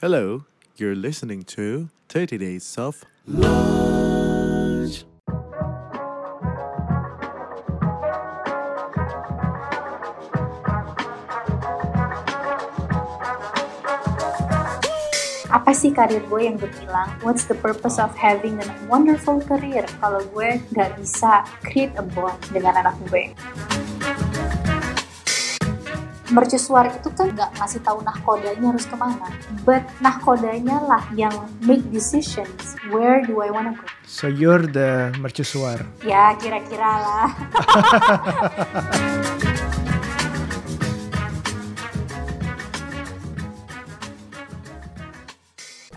Hello, you're listening to 30 Days of Lunch. apa sih karir gue yang berhilang? What's the purpose of having a wonderful career kalau gue nggak bisa create a bond dengan anak gue? Mercusuar itu kan nggak ngasih tahu nahkodanya harus ke mana, but nahkodanya lah yang make decisions where do I wanna go. So you're the mercusuar. Ya kira-kira lah.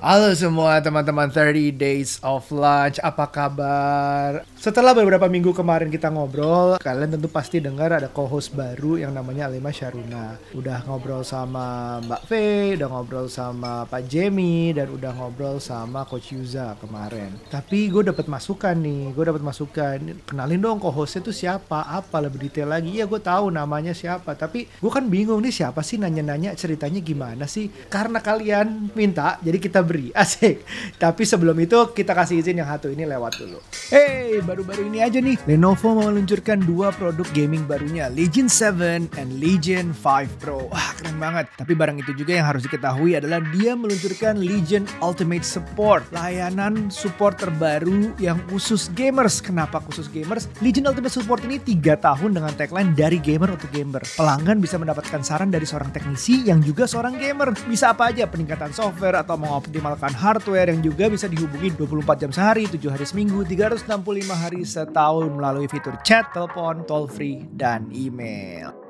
Halo semua teman-teman 30 Days of Lunch, apa kabar? Setelah beberapa minggu kemarin kita ngobrol, kalian tentu pasti dengar ada co-host baru yang namanya Alima Syaruna. Udah ngobrol sama Mbak V, udah ngobrol sama Pak Jamie, dan udah ngobrol sama Coach Yuza kemarin. Tapi gue dapat masukan nih, gue dapat masukan. Kenalin dong co-hostnya tuh siapa, apa lebih detail lagi. Iya gue tahu namanya siapa, tapi gue kan bingung nih siapa sih nanya-nanya ceritanya gimana sih? Karena kalian minta, jadi kita beri asik tapi sebelum itu kita kasih izin yang satu ini lewat dulu hey baru-baru ini aja nih. Lenovo mau meluncurkan dua produk gaming barunya Legion 7 and Legion 5 Pro. Wah keren banget. Tapi barang itu juga yang harus diketahui adalah dia meluncurkan Legion Ultimate Support layanan support terbaru yang khusus gamers. Kenapa khusus gamers? Legion Ultimate Support ini 3 tahun dengan tagline dari gamer untuk gamer pelanggan bisa mendapatkan saran dari seorang teknisi yang juga seorang gamer. Bisa apa aja peningkatan software atau mengoptimalkan hardware yang juga bisa dihubungi 24 jam sehari, 7 hari seminggu, 365 hari setahun melalui fitur chat, telepon, toll free, dan email.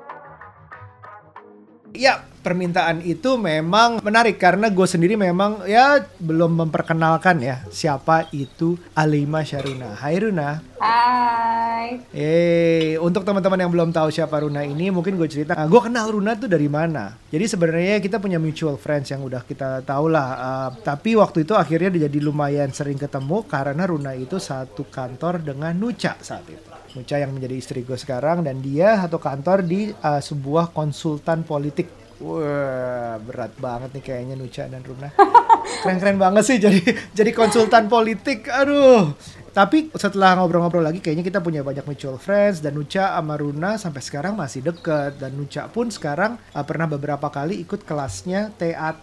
Ya, permintaan itu memang menarik karena gue sendiri memang ya belum memperkenalkan ya siapa itu Alima Syaruna. Hai Runa. Hai. Eh, untuk teman-teman yang belum tahu siapa Runa ini, mungkin gue cerita. Nah, gue kenal Runa tuh dari mana? Jadi sebenarnya kita punya mutual friends yang udah kita tahu lah. Uh, tapi waktu itu akhirnya jadi lumayan sering ketemu karena Runa itu satu kantor dengan Nuca saat itu. Nucha yang menjadi istri gue sekarang dan dia satu kantor di uh, sebuah konsultan politik. Wah, berat banget nih kayaknya Nucha dan Runa. Keren-keren banget sih jadi jadi konsultan politik. Aduh. Tapi setelah ngobrol-ngobrol lagi kayaknya kita punya banyak mutual friends dan Nucha sama Runa sampai sekarang masih deket dan Nucha pun sekarang uh, pernah beberapa kali ikut kelasnya TAT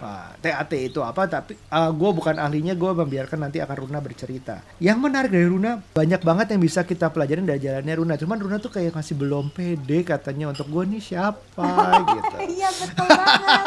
Nah, TAT itu apa? Tapi uh, gue bukan ahlinya, gue membiarkan nanti akan Runa bercerita. Yang menarik dari Runa, banyak banget yang bisa kita pelajarin dari jalannya Runa. Cuman Runa tuh kayak masih belum pede katanya untuk gue nih siapa gitu. Iya betul banget.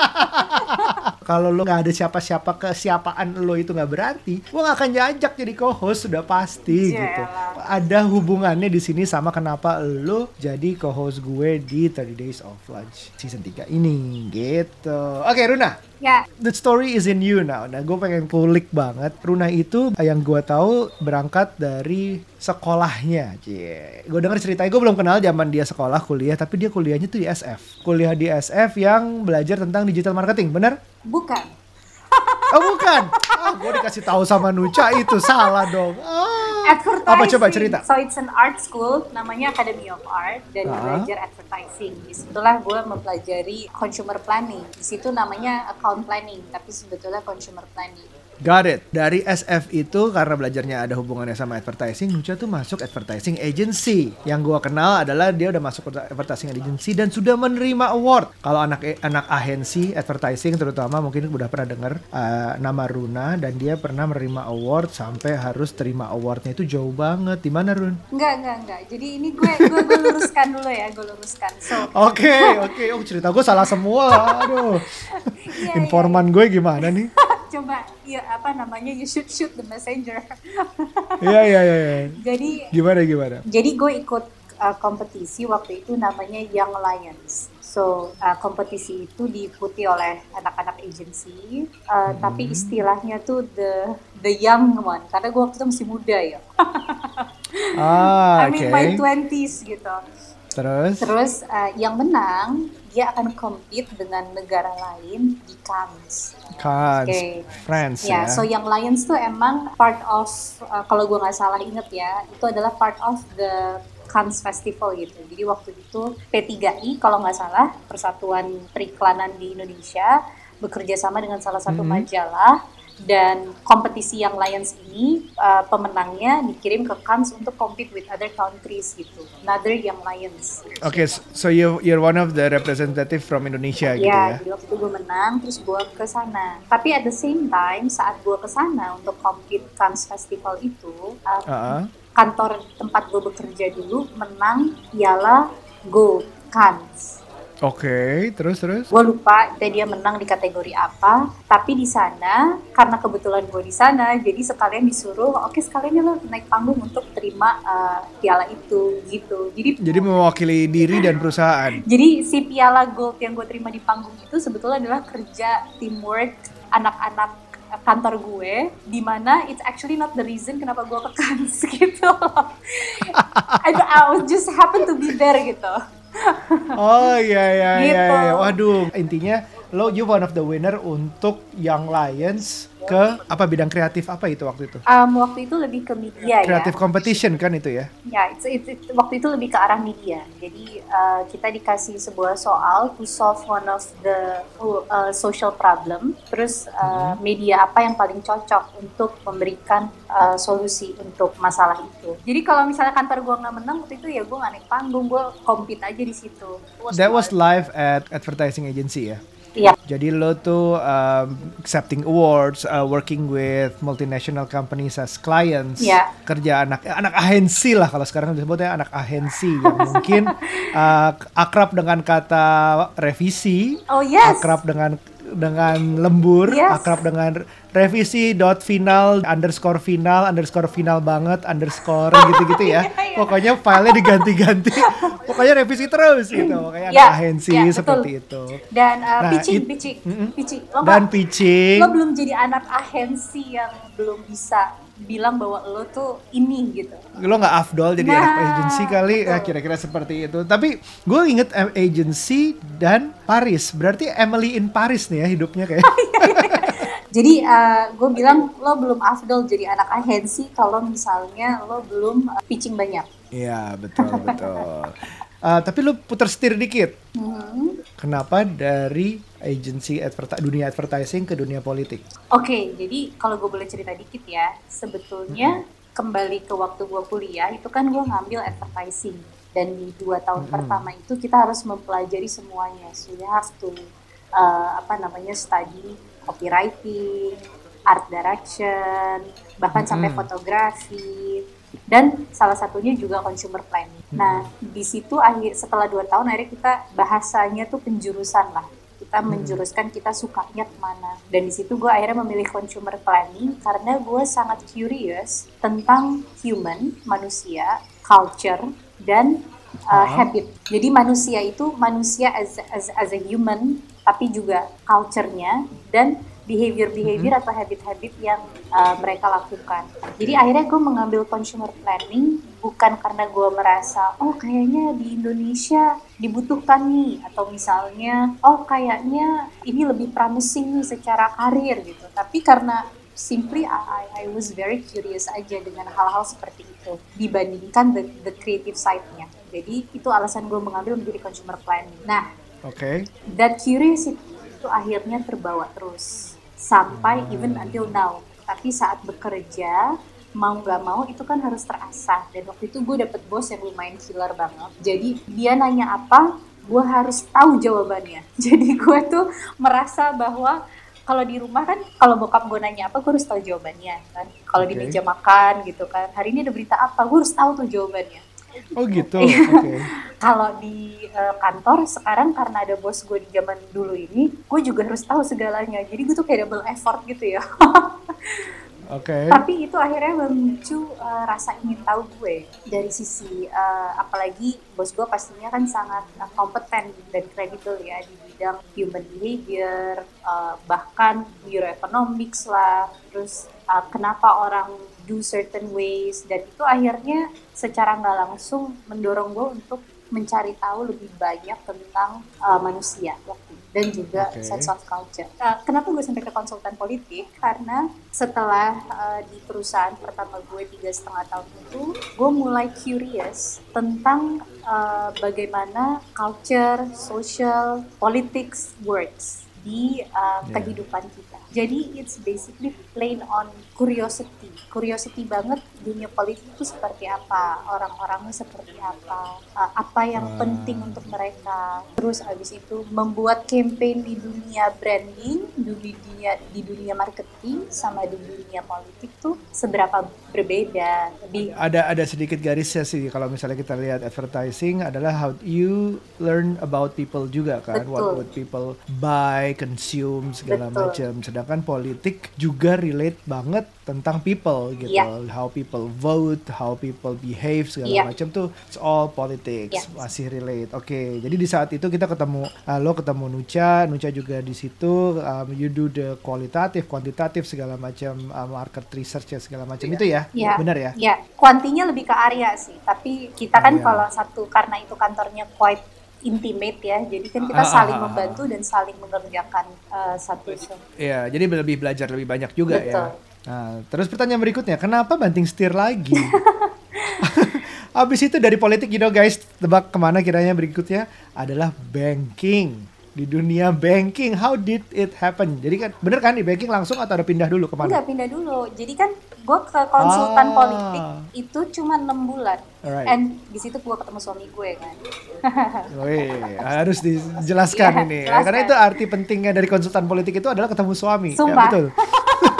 Kalau lo nggak ada siapa-siapa kesiapaan lo itu nggak berarti, gue gak akan jajak jadi co-host sudah pasti Yalah. gitu. Ada hubungannya di sini sama kenapa lo jadi co-host gue di 30 Days of Lunch season 3 ini gitu. Oke Runa, Ya, The story is in you now. Nah, gue pengen kulik banget. Runa itu yang gue tahu berangkat dari sekolahnya. Cie. Gue denger ceritanya, gue belum kenal zaman dia sekolah kuliah, tapi dia kuliahnya tuh di SF. Kuliah di SF yang belajar tentang digital marketing, bener? bukan. Oh bukan. Ah, gue dikasih tahu sama Nuca itu salah dong. Ah. Advertising. Apa coba cerita? So it's an art school, namanya Academy of Art dan Ah. belajar advertising. Di situlah gue mempelajari consumer planning. Di situ namanya account planning, tapi sebetulnya consumer planning. Got it. Dari SF itu karena belajarnya ada hubungannya sama advertising, Nucha tuh masuk advertising agency. Yang gua kenal adalah dia udah masuk advertising agency dan sudah menerima award. Kalau anak anak agensi advertising terutama mungkin udah pernah dengar uh, nama Runa dan dia pernah menerima award sampai harus terima awardnya itu jauh banget. Di mana Run? Enggak, enggak, enggak. Jadi ini gue gue, gue luruskan dulu ya, gue luruskan. So, Oke, oke. Oh, cerita gue salah semua. Aduh. iya, Informan gue gimana nih? Coba ya apa namanya you should shoot the messenger. Iya, iya, iya. iya. jadi Gimana, gimana? jadi gue ikut uh, kompetisi waktu itu namanya Young Lions. So uh, kompetisi itu diikuti oleh anak-anak agency, uh, tapi istilahnya tuh the the young one karena gue waktu itu masih muda ya. Ah, I mean my 20s gitu. Terus? Terus uh, yang menang dia akan compete dengan negara lain di Cannes. Cannes, Oke. France Ya, ya. so Young Lions tuh emang part of uh, kalau gue nggak salah inget ya, itu adalah part of the Cannes Festival gitu. Jadi waktu itu P3I kalau nggak salah Persatuan Periklanan di Indonesia bekerja sama dengan salah satu Mhm. majalah dan kompetisi yang Lions ini uh, pemenangnya dikirim ke Cannes untuk compete with other countries gitu. Another Young Lions. Oke, s- so you you're one of the representative from Indonesia gitu ya. Ya, jadi waktu itu gue menang, terus gue ke sana. Tapi at the same time, saat gue ke sana untuk compete Cannes Festival itu, uh, Heeh. kantor tempat gue bekerja dulu menang piala Gold Cannes. Oke, terus terus. Gue lupa dia dia menang di kategori apa, tapi di sana karena kebetulan gue di sana, jadi sekalian disuruh, oke sekalian ya lo naik panggung untuk terima uh, piala itu gitu. Jadi Jadi mewakili diri dan perusahaan. jadi si piala gold yang gue terima di panggung itu sebetulnya adalah kerja teamwork anak-anak kantor gue di mana it's actually not the reason kenapa gue ke Cannes gitu I, I was just happen to be there gitu Oh iya iya iya. Gitu. iya. Waduh, intinya lo you one of the winner untuk Young Lions ke apa bidang kreatif apa itu waktu itu? Um, waktu itu lebih ke media Creative ya competition kan itu ya? ya it's, it's, it's- waktu itu lebih ke arah media. Jadi uh, kita dikasih sebuah soal to solve one of the uh, social problem. Terus uh, media apa yang paling cocok untuk memberikan uh, solusi untuk masalah itu. Jadi kalau misalnya kantor gua nggak menang waktu itu ya gua nggak naik panggung. Gua compete aja di situ. It That was live at advertising agency ya. Iya. Jadi lo tuh um, accepting awards, uh, working with multinational companies as clients, Iya. kerja anak anak ahensi lah kalau sekarang disebutnya anak ahensi yang mungkin uh, akrab dengan kata revisi, oh yes akrab dengan dengan lembur, Yes. akrab dengan revisi dot final underscore final underscore final banget underscore gitu-gitu ya. Iya, iya. Pokoknya filenya diganti-ganti. Pokoknya revisi terus gitu. Pokoknya Ya, anak ahensi ya, betul. seperti itu. dan uh, Nah, pitching it- pitching Mm-mm. pitching lo Dan nggak- pitching. lo belum jadi anak agensi yang belum bisa bilang bahwa lo tuh ini gitu. Lo nggak afdol jadi Nah, anak agency kali? Ya betul. kira-kira seperti itu. Tapi gue inget agency dan Paris. Berarti Emily in Paris nih ya hidupnya kayak. Jadi gue bilang lo belum afdol jadi anak agensi kalau misalnya lo belum uh, pitching banyak. iya betul betul. Eh, tapi lo putar setir dikit. Hmm. kenapa dari agency adverti- dunia advertising ke dunia politik Oke, jadi kalau gue boleh cerita dikit ya, sebetulnya kembali ke waktu gue kuliah itu kan gue ngambil advertising dan di dua tahun pertama itu kita harus mempelajari semuanya. So you have to uh, apa namanya study copywriting, art direction, bahkan sampai Mm-mm. fotografi dan salah satunya juga consumer planning. Nah di situ akhir setelah dua tahun akhirnya kita bahasanya tuh penjurusan lah kita menjuruskan kita sukanya ke mana. Dan di situ gue akhirnya memilih consumer planning karena gue sangat curious tentang human manusia culture dan uh, habit. Jadi manusia itu manusia as, as, as a human tapi juga culture-nya dan behavior-behavior atau habit-habit yang uh, mereka lakukan. Jadi akhirnya gue mengambil consumer planning bukan karena gue merasa oh kayaknya di Indonesia dibutuhkan nih atau misalnya oh kayaknya ini lebih promising nih secara karir gitu. Tapi karena simply I, I was very curious aja dengan hal-hal seperti itu dibandingkan the, the creative side-nya. Jadi itu alasan gue mengambil menjadi consumer planning. Nah, oke that curiosity itu akhirnya terbawa terus sampai even until now. Tapi saat bekerja mau nggak mau itu kan harus terasah dan waktu itu gue dapet bos yang lumayan killer banget. Jadi dia nanya apa, gue harus tahu jawabannya. Jadi gue tuh merasa bahwa kalau di rumah kan kalau bokap gue nanya apa gue harus tahu jawabannya kan. Kalau di Oke. meja makan gitu kan, hari ini ada berita apa, gue harus tahu tuh jawabannya oh gitu. Iya. oke. Kalau di eh, kantor sekarang karena ada bos gue di zaman dulu ini gue juga harus tahu segalanya. Jadi gue tuh kayak double effort gitu ya. Oke. Tapi itu akhirnya memicu eh, rasa ingin tahu gue. Dari sisi eh, apalagi bos gue pastinya kan sangat eh, kompeten dan kredibel ya di bidang human behavior eh, bahkan neuroeconomics lah. Terus eh, kenapa orang do certain ways dan itu akhirnya secara nggak langsung mendorong gue untuk mencari tahu lebih banyak tentang uh, manusia waktu dan juga Oke. sense of culture. Uh, kenapa gue sampai ke konsultan politik? Karena setelah uh, di perusahaan pertama gue tiga setengah tahun itu, gue mulai curious tentang uh, bagaimana culture, social, politics works di uh, Yeah. kehidupan kita. Jadi it's basically plain on curiosity, curiosity banget dunia politik itu seperti apa, orang-orangnya seperti apa, uh, apa yang Wah. penting untuk mereka. Terus abis itu membuat campaign di dunia branding, di dunia di dunia marketing sama di dunia politik tuh seberapa berbeda. Lebih ada ada sedikit garisnya sih kalau misalnya kita lihat advertising adalah how you learn about people juga kan what Betul. what people buy consume segala macam sedangkan politik juga relate banget tentang people gitu Iya. how people vote how people behave segala Iya. macam tuh it's all politics Iya. masih relate oke jadi di saat itu kita ketemu uh, lo ketemu Nucha Nucha juga di situ um, you do the kualitatif kuantitatif segala macam uh, market research ya segala macam itu ya Iya. benar ya Ya, kuantinya lebih ke Arya sih. Tapi kita kan Arya. kalau satu karena itu kantornya quite intimate ya. Jadi kan kita Ah, saling ah, ah, membantu dan saling mengerjakan uh, satu Iya, jadi lebih belajar lebih banyak juga Betul. ya. Nah, terus pertanyaan berikutnya, kenapa banting setir lagi? Abis itu dari politik, you know guys, tebak ke mana kiranya berikutnya adalah banking. Di dunia banking, how did it happen? Jadi kan, bener kan di banking langsung atau ada pindah dulu ke mana? Enggak pindah dulu. Jadi kan gue ke konsultan Ah. politik itu cuma enam bulan. Alright. And di situ gue ketemu suami gue kan. Wih, harus dijelaskan Iya, ini. jelaskan. Karena itu arti pentingnya dari konsultan politik itu adalah ketemu suami. Ya, Sumpah. betul.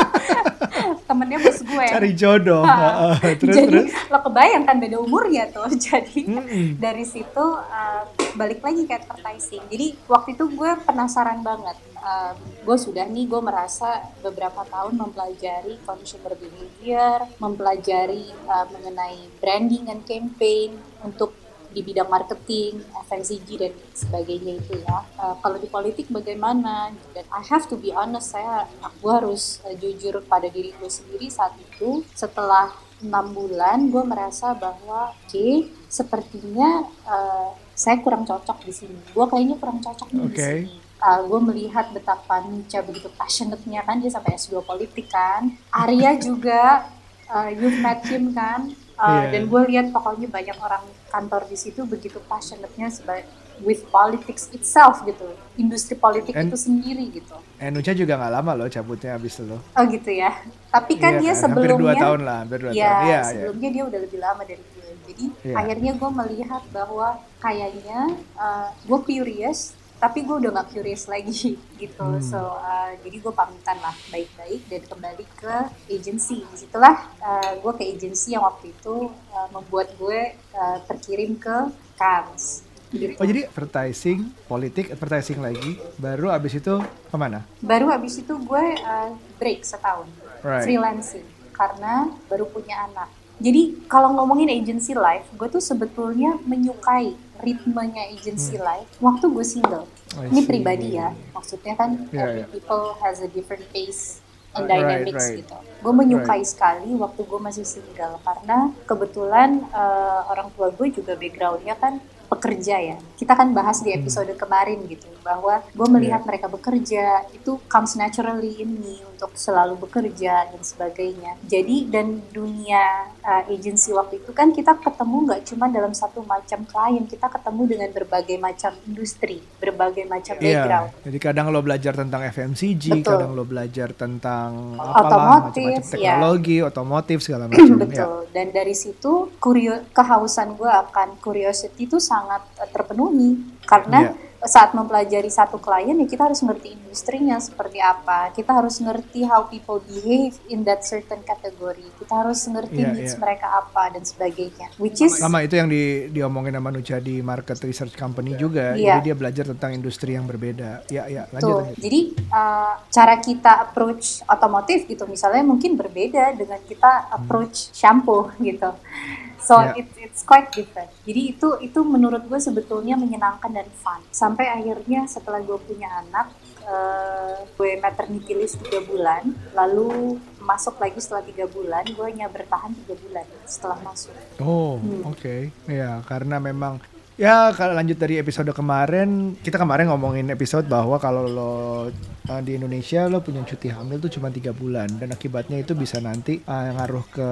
Temennya bos gue. Cari jodoh. Ah. Heeh, terus Jadi terus. lo kebayang kan beda umurnya tuh. Jadi Mm-mm. dari situ uh, balik lagi ke advertising. Jadi waktu itu gue penasaran banget. Uh, gue sudah nih gue merasa beberapa tahun mempelajari consumer behavior, mempelajari uh, mengenai branding and campaign untuk di bidang marketing, FMCG dan sebagainya itu ya. Uh, kalau di politik bagaimana? Dan I have to be honest, saya aku harus uh, jujur pada diri gue sendiri saat itu. Setelah enam bulan, gue merasa bahwa oke, sepertinya uh, saya kurang cocok di sini. Gue kayaknya kurang cocok nih di sini. Uh, gue melihat betapa Nica begitu passionate-nya kan dia sampai S2 politik kan. Arya juga uh, you've met him kan. Uh, Iya. Dan gue lihat pokoknya banyak orang kantor di situ begitu passionate-nya seba- with politics itself gitu. Industri politik And- itu sendiri gitu. Eh, Nucha juga nggak lama loh cabutnya abis loh. Oh gitu ya. Tapi kan Iya dia kan? sebelumnya Hampir dua tahun lah, hampir dua ya, tahun. Iya, iya. sebelumnya dia udah lebih lama dari gue. Jadi Iya. akhirnya gue melihat bahwa kayaknya uh, gue curious, tapi gue udah gak curious lagi gitu. Hmm. So uh, jadi gue pamitan lah baik-baik dan kembali ke agency. Di situlah uh, gue ke agency yang waktu itu uh, membuat gue uh, terkirim ke Cannes. Gitu. Oh jadi advertising, politik, advertising lagi, baru abis itu ke mana? Baru abis itu gue uh, break setahun. Right. freelancing karena baru punya anak. Jadi kalau ngomongin agency life, gue tuh sebetulnya menyukai ritmenya agency life waktu gue single. Ini pribadi ya, maksudnya kan Yeah, every yeah. people has a different pace and Right, dynamics right. gitu. Gue menyukai sekali waktu gue masih single karena kebetulan eh, orang tua gue juga backgroundnya kan pekerja ya. Kita kan bahas di episode kemarin gitu bahwa gue melihat Iya. mereka bekerja itu comes naturally in me untuk selalu bekerja dan sebagainya. Jadi dan dunia uh, agency waktu itu kan kita ketemu nggak cuma dalam satu macam klien, kita ketemu dengan berbagai macam industri, berbagai macam background. Iya, jadi kadang lo belajar tentang FMCG, Betul. kadang lo belajar tentang apalah, Otomotif, macam-macam ya. teknologi, otomotif segala macam. ya. Betul. Dan dari situ kurio kehausan gue akan curiosity itu sangat eh, terpenuhi karena saat mempelajari satu klien ya kita harus ngerti industrinya seperti apa. Kita harus ngerti how people behave in that certain category. Kita harus ngerti Iya, needs iya. mereka apa dan sebagainya. Which is Sama itu yang di, diomongin sama Nucha di market research company juga. Iya. Jadi dia belajar tentang industri yang berbeda. Ya, ya, lanjut, Tuh, lanjut. jadi uh, cara kita approach otomotif gitu misalnya mungkin berbeda dengan kita approach shampoo gitu. So Ya. it's it's quite different. Jadi itu itu menurut gue sebetulnya menyenangkan dan fun. Sampai akhirnya setelah gue punya anak, uh, gue maternity leave tiga bulan, lalu masuk lagi setelah tiga bulan, gue hanya bertahan tiga bulan setelah masuk. Oh, Hmm. oke. Ya, karena memang ya kalau lanjut dari episode kemarin, kita kemarin ngomongin episode bahwa kalau lo uh, di Indonesia lo punya cuti hamil tuh cuma tiga bulan dan akibatnya itu bisa nanti uh, ngaruh ke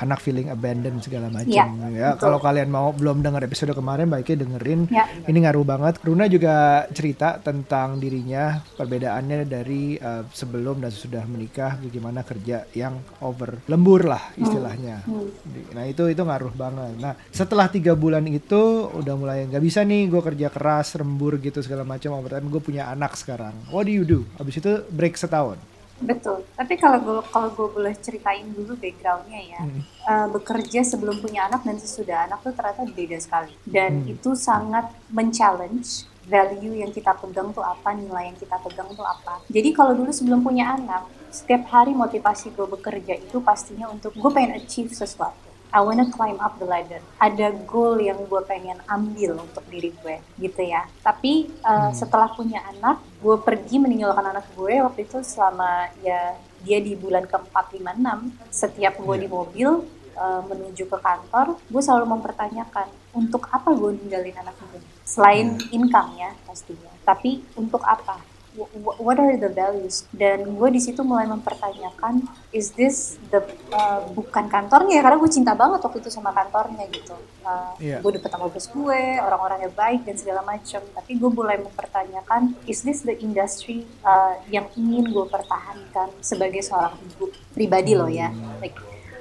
anak feeling abandoned segala macam ya. betul. Kalau kalian mau belum dengar episode kemarin baiknya dengerin. Ya. Ini ngaruh banget. Runa juga cerita tentang dirinya perbedaannya dari uh, sebelum dan sudah menikah bagaimana kerja yang over lembur lah istilahnya. Hmm. Nah itu itu ngaruh banget. Nah setelah tiga bulan itu udah mulai nggak bisa nih gue kerja keras lembur gitu segala macam overtime gue punya anak sekarang. What do you do? Abis itu break setahun. Betul. Tapi kalau gue kalau gue boleh ceritain dulu backgroundnya ya, Hmm. Eh, bekerja sebelum punya anak dan sesudah anak tuh ternyata beda sekali. Dan Hmm. itu sangat men-challenge value yang kita pegang tuh apa, nilai yang kita pegang tuh apa. Jadi kalau dulu sebelum punya anak, setiap hari motivasi gue bekerja itu pastinya untuk gue pengen achieve sesuatu. I wanna climb up the ladder. Ada goal yang gue pengen ambil untuk diri gue, gitu ya. Tapi uh, setelah punya anak, gue pergi meninggalkan anak gue waktu itu selama ya dia di bulan keempat lima enam. Setiap gue di mobil uh, menuju ke kantor, gue selalu mempertanyakan untuk apa gue ninggalin anak gue. Selain income ya pastinya, tapi untuk apa? Wh- wh- What are the values? Dan gue di situ mulai mempertanyakan, is this the uh, bukan kantornya ya? Karena gue cinta banget waktu itu sama kantornya gitu. Uh, Iya. Gue deket sama bos gue, orang-orangnya baik dan segala macam. Tapi gue mulai mempertanyakan, is this the industry uh, yang ingin gue pertahankan sebagai seorang ibu pribadi loh ya? Like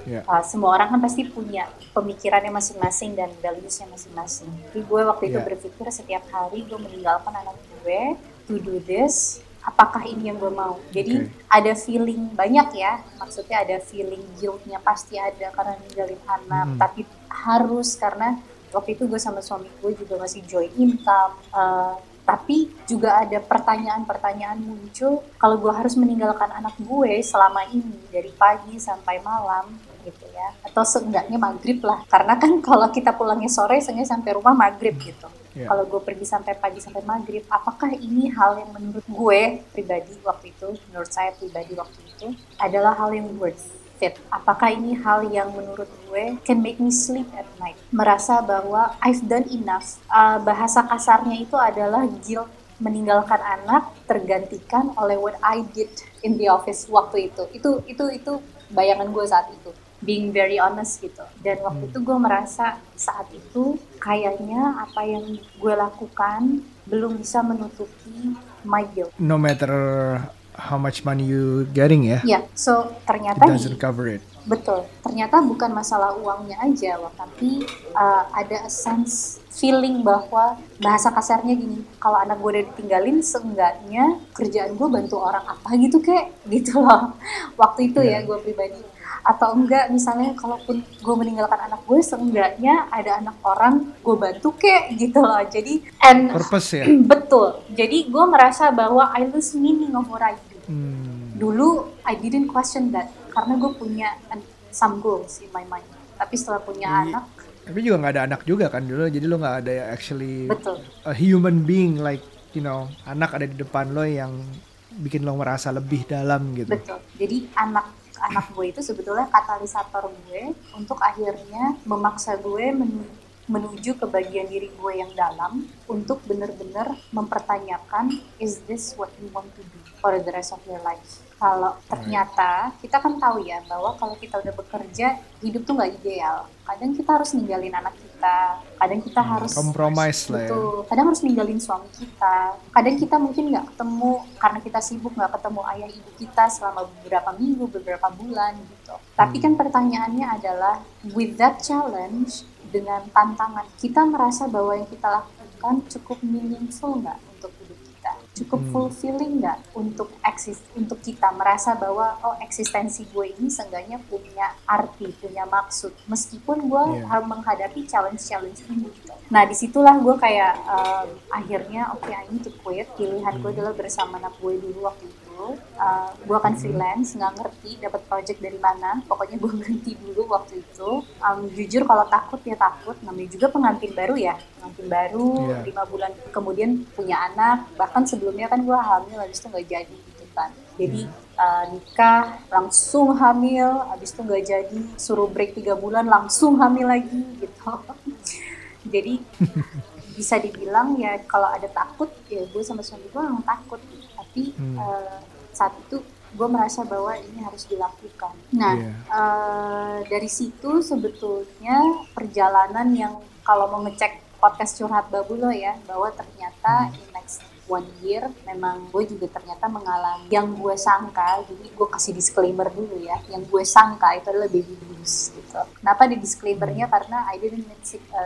Ya. Uh, semua orang kan pasti punya pemikirannya masing-masing dan valuesnya masing-masing. Jadi gue waktu itu Yeah. berpikir setiap hari gue meninggalkan anak gue to do this, apakah ini yang gue mau? Jadi Oke. ada feeling banyak ya, maksudnya ada feeling guilt-nya pasti ada karena ninggalin anak, Hmm. tapi harus karena waktu itu gue sama suami gue juga masih joint income. uh, tapi juga ada pertanyaan-pertanyaan muncul kalau gue harus meninggalkan anak gue selama ini dari pagi sampai malam gitu ya atau seenggaknya maghrib lah karena kan kalau kita pulangnya sore seenggaknya sampai rumah maghrib gitu Iya. kalau gue pergi sampai pagi sampai maghrib apakah ini hal yang menurut gue pribadi waktu itu menurut saya pribadi waktu itu adalah hal yang worth it? Apakah ini hal yang menurut gue can make me sleep at night? Merasa bahwa I've done enough. Uh, bahasa kasarnya itu adalah guilt meninggalkan anak tergantikan oleh what I did in the office waktu itu. Itu itu itu bayangan gue saat itu being very honest gitu. Dan waktu itu gue merasa saat itu kayaknya apa yang gue lakukan belum bisa menutupi my guilt. No matter how much money you getting ya, ya so it ternyata doesn't cover it. Betul, ternyata bukan masalah uangnya aja, Wak, tapi uh, ada a sense feeling bahwa bahasa kasarnya gini, kalau anak gue udah ditinggalin, seenggaknya kerjaan gue bantu orang apa gitu kek, gitu loh. Waktu itu ya Iya. gue pribadi. Atau enggak, misalnya kalaupun gue meninggalkan anak gue, seenggaknya ada anak orang gue bantu kek, gitu loh. Jadi, and Purpose ya. betul. Jadi gue merasa bahwa I lose meaning of what I do Hmm. dulu I didn't question that karena gue punya some goals in my mind tapi setelah punya Iya. anak Tapi juga nggak ada anak juga kan dulu, jadi lo nggak ada actually betul a human being like you know anak ada di depan lo yang bikin lo merasa lebih dalam gitu. betul jadi anak anak gue itu sebetulnya katalisator gue untuk akhirnya memaksa gue menu- menuju ke bagian diri gue yang dalam untuk benar-benar mempertanyakan is this what you want to do for the rest of your life kalau ternyata kita kan tahu ya bahwa kalau kita udah bekerja hidup tuh nggak ideal kadang kita harus ninggalin anak kita kadang kita harus Compromise lah ya. Betul. Kadang harus ninggalin suami kita. Kadang kita mungkin nggak ketemu karena kita sibuk nggak ketemu ayah ibu kita selama beberapa minggu, beberapa bulan gitu. Tapi kan pertanyaannya adalah with that challenge dengan tantangan kita merasa bahwa yang kita lakukan cukup meaningful nggak cukup Hmm. fulfilling nggak untuk eksis untuk kita merasa bahwa oh eksistensi gue ini seenggaknya punya arti, punya maksud, meskipun gue harus menghadapi challenge-challenge ini gitu. Nah di situlah gue kayak um, akhirnya oke I need to quit. Pilihan gue adalah bersama anak gue dulu waktu itu. Uh, gue akan freelance, nggak ngerti dapat project dari mana. Pokoknya gue berhenti dulu waktu itu. Um, jujur kalau takut ya takut. Namanya juga pengantin baru ya, pengantin baru Iya. lima bulan kemudian punya anak. Bahkan sebelumnya kan gue hamil, habis itu nggak jadi gitu kan. Jadi uh, nikah langsung hamil, habis itu nggak jadi, suruh break tiga bulan langsung hamil lagi gitu. Jadi bisa dibilang ya kalau ada takut ya gue sama suami gue memang takut. Tapi Hmm. eh, saat itu gue merasa bahwa ini harus dilakukan. Nah, Iya. eh, dari situ sebetulnya perjalanan yang kalau mau ngecek podcast curhat babu lo ya, bahwa ternyata in next one year memang gue juga ternyata mengalami yang gue sangka, jadi gue kasih disclaimer dulu ya, yang gue sangka itu adalah baby blues gitu. Kenapa di disclaimernya? Karena I didn't meet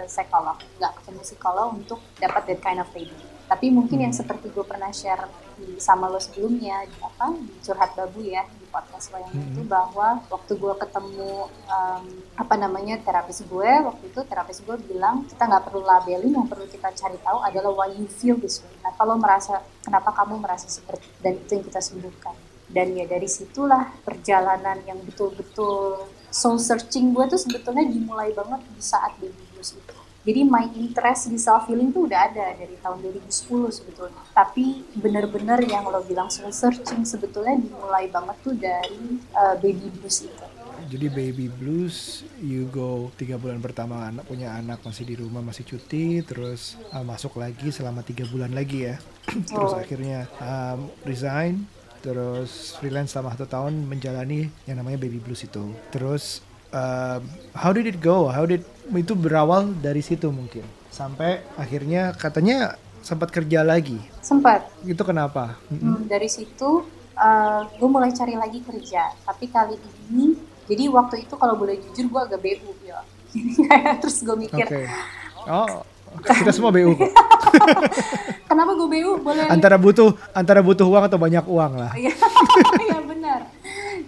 psikolog, nggak ketemu psikolog untuk dapat that kind of baby. Tapi mungkin yang seperti gue pernah share di, sama lo sebelumnya di apa di curhat babu ya di podcast lo yang itu bahwa waktu gue ketemu em, apa namanya terapis gue waktu itu terapis gue bilang kita nggak perlu labelin yang perlu kita cari tahu adalah why you feel this way. Nah kalau merasa kenapa kamu merasa seperti dan itu yang kita sembuhkan. Dan ya dari situlah perjalanan yang betul-betul soul searching gue tuh sebetulnya dimulai banget di saat baby blues itu. Jadi my interest di self healing tuh udah ada dari tahun 2010 sebetulnya. Tapi bener-bener yang lo bilang soul searching sebetulnya dimulai banget tuh dari uh, baby blues itu. Jadi baby blues, you go tiga bulan pertama anak punya anak masih di rumah masih cuti, terus uh, masuk lagi selama tiga bulan lagi ya, terus Oh. akhirnya um, resign, terus freelance selama satu tahun menjalani yang namanya baby blues itu. Terus how did it go? How did itu berawal dari situ mungkin sampai akhirnya katanya sempat kerja lagi. Sempat Itu kenapa? Hmm, dari situ gue mulai cari lagi kerja. Tapi kali ini, jadi waktu itu kalau boleh jujur gue agak BU ya. Terus gue mikir, Oke. Oh, kita semua BU kok. kenapa gue BU? Boleh Antara butuh antara butuh uang atau banyak uang lah. Iya, iya benar.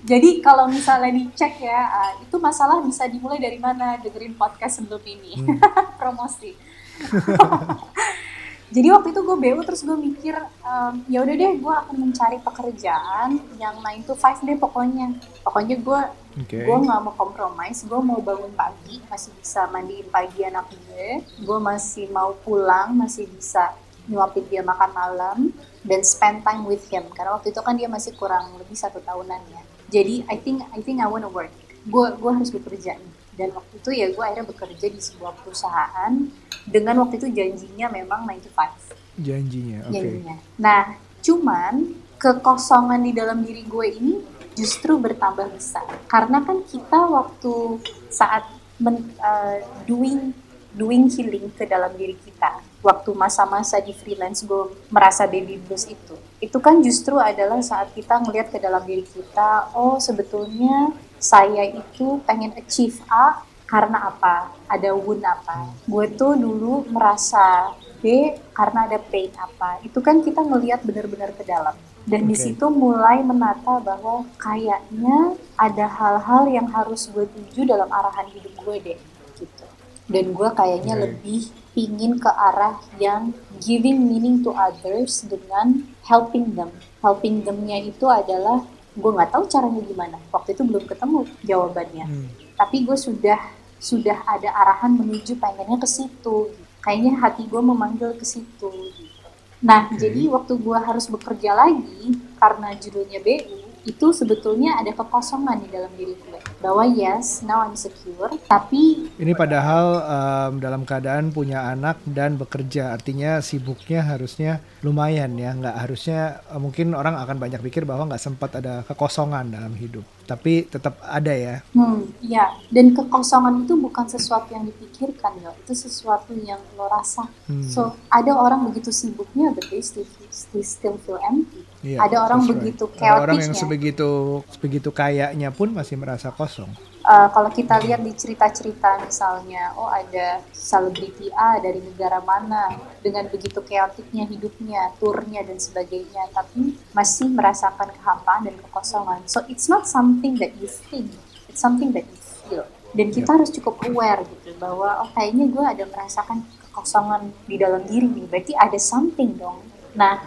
Jadi kalau misalnya dicek ya, ah, itu masalah bisa dimulai dari mana? Dengerin podcast sebelum ini, promosi. Jadi waktu itu gue BU terus gue mikir, em, ya udah deh, gue akan mencari pekerjaan yang 9 to 5 deh pokoknya. Pokoknya gue Oke. gue nggak mau kompromis, gue mau bangun pagi, masih bisa mandiin pagi anak gue, gue masih mau pulang, masih bisa nyuapin dia makan malam, dan spend time with him. Karena waktu itu kan dia masih kurang lebih satu tahunan ya. Jadi I think I think I wanna work. Gue gue harus bekerja nih. Dan waktu itu ya gue akhirnya bekerja di sebuah perusahaan dengan waktu itu janjinya memang 9 to 5 Janjinya, oke. jadinya. Nah, cuman kekosongan di dalam diri gue ini justru bertambah besar. Karena kan kita waktu saat men- eh, doing doing healing ke dalam diri kita, waktu masa-masa di freelance gue merasa baby blues itu, itu kan justru adalah saat kita ngelihat ke dalam diri kita, oh sebetulnya saya itu pengen achieve A karena apa? Ada wound apa? Gue tuh dulu merasa B karena ada pain apa? Itu kan kita ngelihat benar-benar ke dalam. Dan di Oke. situ mulai menata bahwa kayaknya ada hal-hal yang harus gue tuju dalam arahan hidup gue deh, gitu. Dan gue kayaknya Oke. lebih pingin ke arah yang giving meaning to others dengan helping them. Helping them-nya itu adalah gue nggak tahu caranya gimana. Waktu itu belum ketemu jawabannya Hmm. tapi gue sudah sudah ada arahan menuju pengennya ke situ kayaknya hati gue memanggil ke situ nah Oke. jadi waktu gue harus bekerja lagi karena judulnya BU itu sebetulnya ada kekosongan di dalam diri gue bahwa yes now I'm secure tapi Ini padahal em, dalam keadaan punya anak dan bekerja, artinya sibuknya harusnya lumayan ya, nggak harusnya eh, mungkin orang akan banyak pikir bahwa nggak sempat ada kekosongan dalam hidup, tapi tetap ada ya. Hmm, ya. Dan kekosongan itu bukan sesuatu yang dipikirkan, loh. Itu sesuatu yang lo rasa. Hmm. So, ada orang begitu sibuknya, but they still, they still feel empty. Iya, ada orang right. begitu Ada orang yang sebegitu sebegitu kayaknya pun masih merasa kosong. Uh, kalau kita lihat di cerita-cerita misalnya, oh ada selebriti A dari negara mana dengan begitu chaoticnya hidupnya, turnya dan sebagainya, tapi masih merasakan kehampaan dan kekosongan. So it's not something that you think, it's something that you feel. Dan kita harus cukup aware gitu bahwa oh kayaknya gue ada merasakan kekosongan di dalam diri nih, berarti ada something dong. Nah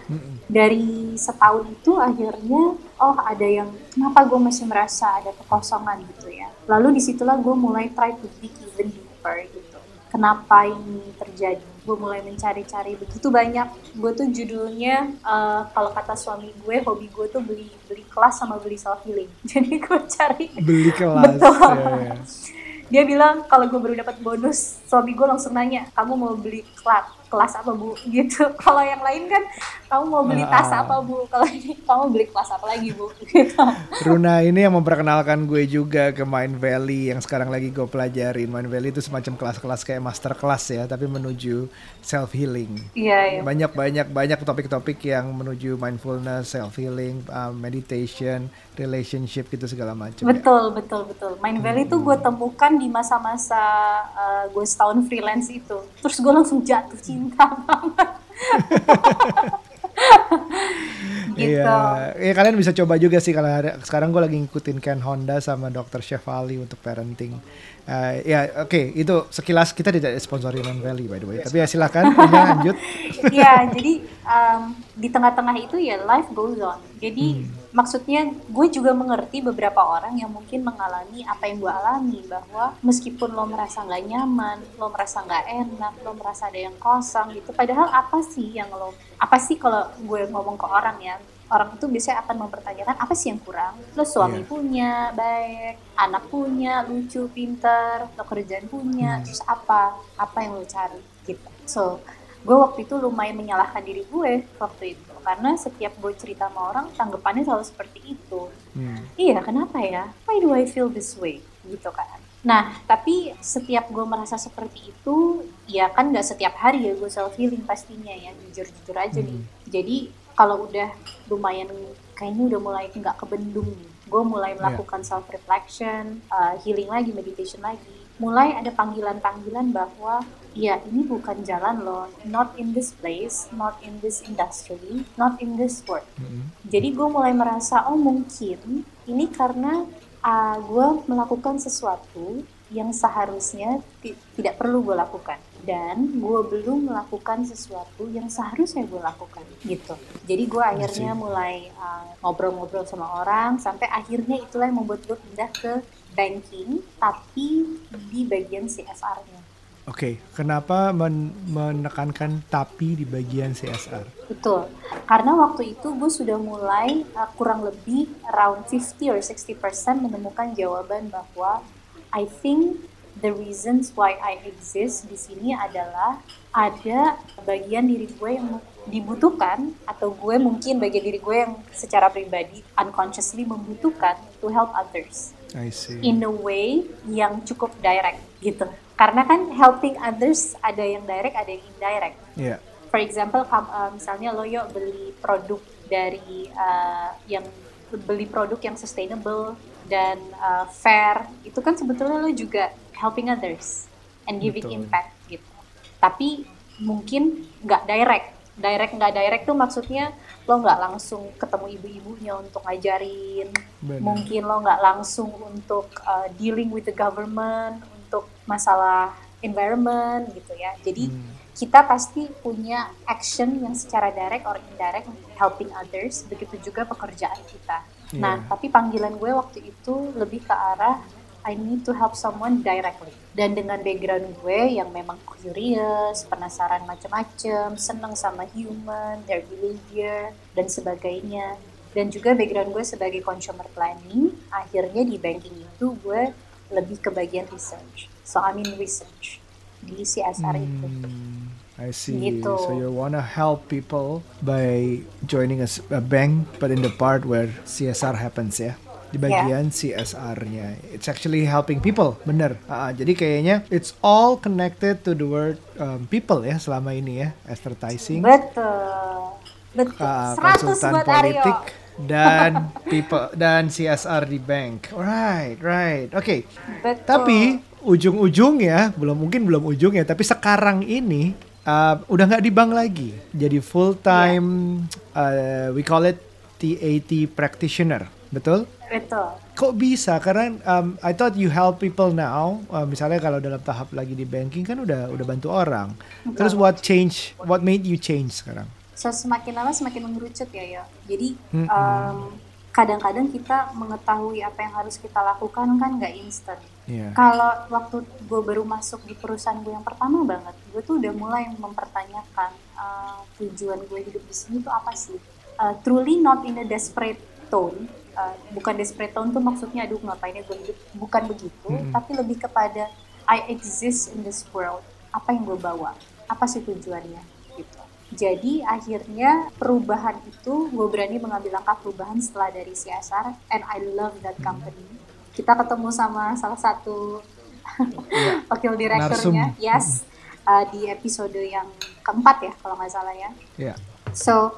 dari setahun itu akhirnya oh ada yang kenapa gue masih merasa ada kekosongan gitu ya lalu di situlah gue mulai try to dig even deeper gitu kenapa ini terjadi gue mulai mencari-cari begitu banyak gue tuh judulnya eh, kalau kata suami gue hobi gue tuh beli beli kelas sama beli self healing jadi gue cari Beli kelas. Betul. ya, ya. dia bilang kalau gue baru dapat bonus suami gue langsung nanya kamu mau beli kelas kelas apa bu gitu kalau yang lain kan kamu mau beli tas Ah. apa bu kalau ini kamu beli kelas apa lagi bu gitu Runa ini yang memperkenalkan gue juga ke Mind Valley yang sekarang lagi gue pelajarin. Mind Valley itu semacam kelas-kelas kayak master class ya, tapi menuju self healing. iya iya Banyak banyak banyak topik-topik yang menuju mindfulness, self healing, meditation, relationship gitu segala macam. ya. betul betul betul Mind Valley itu gue temukan di masa-masa uh, gue setahun freelance itu terus gue langsung jatuh cinta banget gitu Iya, ya kalian bisa coba juga sih kalau hari- sekarang gue lagi ngikutin Ken Honda sama Dr. Shefali untuk parenting. Eh, ya oke itu sekilas kita tidak sponsori Mind Valley by the way, tapi ya silakan lanjut. Iya, jadi um, di tengah-tengah itu ya life goes on. Jadi maksudnya gue juga mengerti beberapa orang yang mungkin mengalami apa yang gue alami bahwa meskipun lo merasa nggak nyaman, lo merasa nggak enak, lo merasa ada yang kosong gitu. Padahal apa sih yang lo, apa sih kalau gue ngomong ke orang ya, orang itu biasanya akan mempertanyakan apa sih yang kurang. Lo suami Iya. punya, baik, anak punya, lucu, pinter, lo kerjaan punya, terus apa, apa yang lo cari gitu. So gue waktu itu lumayan menyalahkan diri gue waktu itu karena setiap gue cerita sama orang tanggapannya selalu seperti itu. Hmm. iya kenapa ya? Why do I feel this way? Gitu kan. Nah tapi setiap gue merasa seperti itu ya kan nggak setiap hari ya gue self healing pastinya ya. Jujur jujur aja nih. Jadi kalau udah lumayan kayaknya udah mulai nggak kebendung nih. Gue mulai melakukan self reflection healing lagi meditation lagi. Mulai ada panggilan-panggilan bahwa ya ini bukan jalan loh. Not in this place not in this industry not in this work Mm-mm. jadi gue mulai merasa oh mungkin ini karena uh, gue melakukan sesuatu yang seharusnya ti- tidak perlu gue lakukan. Dan gue belum melakukan sesuatu yang seharusnya gue lakukan gitu. Jadi gue akhirnya mulai uh, ngobrol-ngobrol sama orang sampai akhirnya itulah yang membuat gue pindah ke banking tapi di bagian CSR-nya Oke, kenapa men- menekankan tapi di bagian CSR? Betul, karena waktu itu gue sudah mulai uh, kurang lebih around 50 or 60% menemukan jawaban bahwa I think the reasons why I exist di sini adalah ada bagian diri gue yang dibutuhkan atau gue mungkin bagian diri gue yang secara pribadi unconsciously membutuhkan to help others I see. in a way yang cukup direct gitu. Karena kan helping others ada yang direct, ada yang indirect Iya. for example uh, misalnya lo yuk beli produk dari uh, yang beli produk yang sustainable dan uh, fair itu kan sebetulnya lo juga helping others and giving Betul. impact gitu tapi mungkin nggak direct direct nggak direct tuh maksudnya lo nggak langsung ketemu ibu-ibunya untuk ngajarin Benar. mungkin lo nggak langsung untuk uh, dealing with the government untuk masalah environment gitu ya jadi Hmm. kita pasti punya action yang secara direct or indirect untuk helping others, begitu juga pekerjaan kita. Nah, Iya. tapi panggilan gue waktu itu lebih ke arah I need to help someone directly. Dan dengan background gue yang memang curious, penasaran macam-macam, seneng sama human, their behavior, dan sebagainya. Dan juga background gue sebagai consumer planning, akhirnya di banking itu gue lebih ke bagian research. So, I'm in research di CSR itu. Hmm, I see. Gitu. So you wanna help people by joining a, a bank, but in the part where CSR happens ya, di bagian CSR-nya. It's actually helping people, bener. Ah, jadi kayaknya it's all connected to the word um, people ya selama ini ya, advertising, Betul. Betul. 100 konsultan buat politik Aryo. dan people dan CSR di bank. Alright, right. Oke. Betul. Tapi ujung-ujungnya belum mungkin belum ujungnya, tapi sekarang ini uh, udah nggak di bank lagi. Jadi full time uh, we call it TAT practitioner, betul? Betul. Kok bisa? Karena um, I thought you help people now. Uh, misalnya kalau dalam tahap lagi di banking kan udah udah bantu orang. Terus what change? What made you change sekarang? So semakin lama semakin mengerucut ya ya. Jadi Mm-mm. em, kadang-kadang kita mengetahui apa yang harus kita lakukan kan nggak instan. Iya. Kalau waktu gue baru masuk di perusahaan gue yang pertama banget, gue tuh udah mulai mempertanyakan eh, tujuan gue hidup di sini tuh apa sih? Eh, truly not in a desperate tone. Eh, bukan desperate tone tuh maksudnya aduh ngapainnya gue hidup. Bukan begitu, Mm-mm. tapi lebih kepada I exist in this world. Apa yang gue bawa? apa sih tujuannya gitu. Jadi akhirnya perubahan itu gue berani mengambil langkah perubahan setelah dari CSR and I love that company. Kita ketemu sama salah satu wakil direkturnya, yes, uh, di episode yang keempat ya kalau nggak salah ya. Ya. So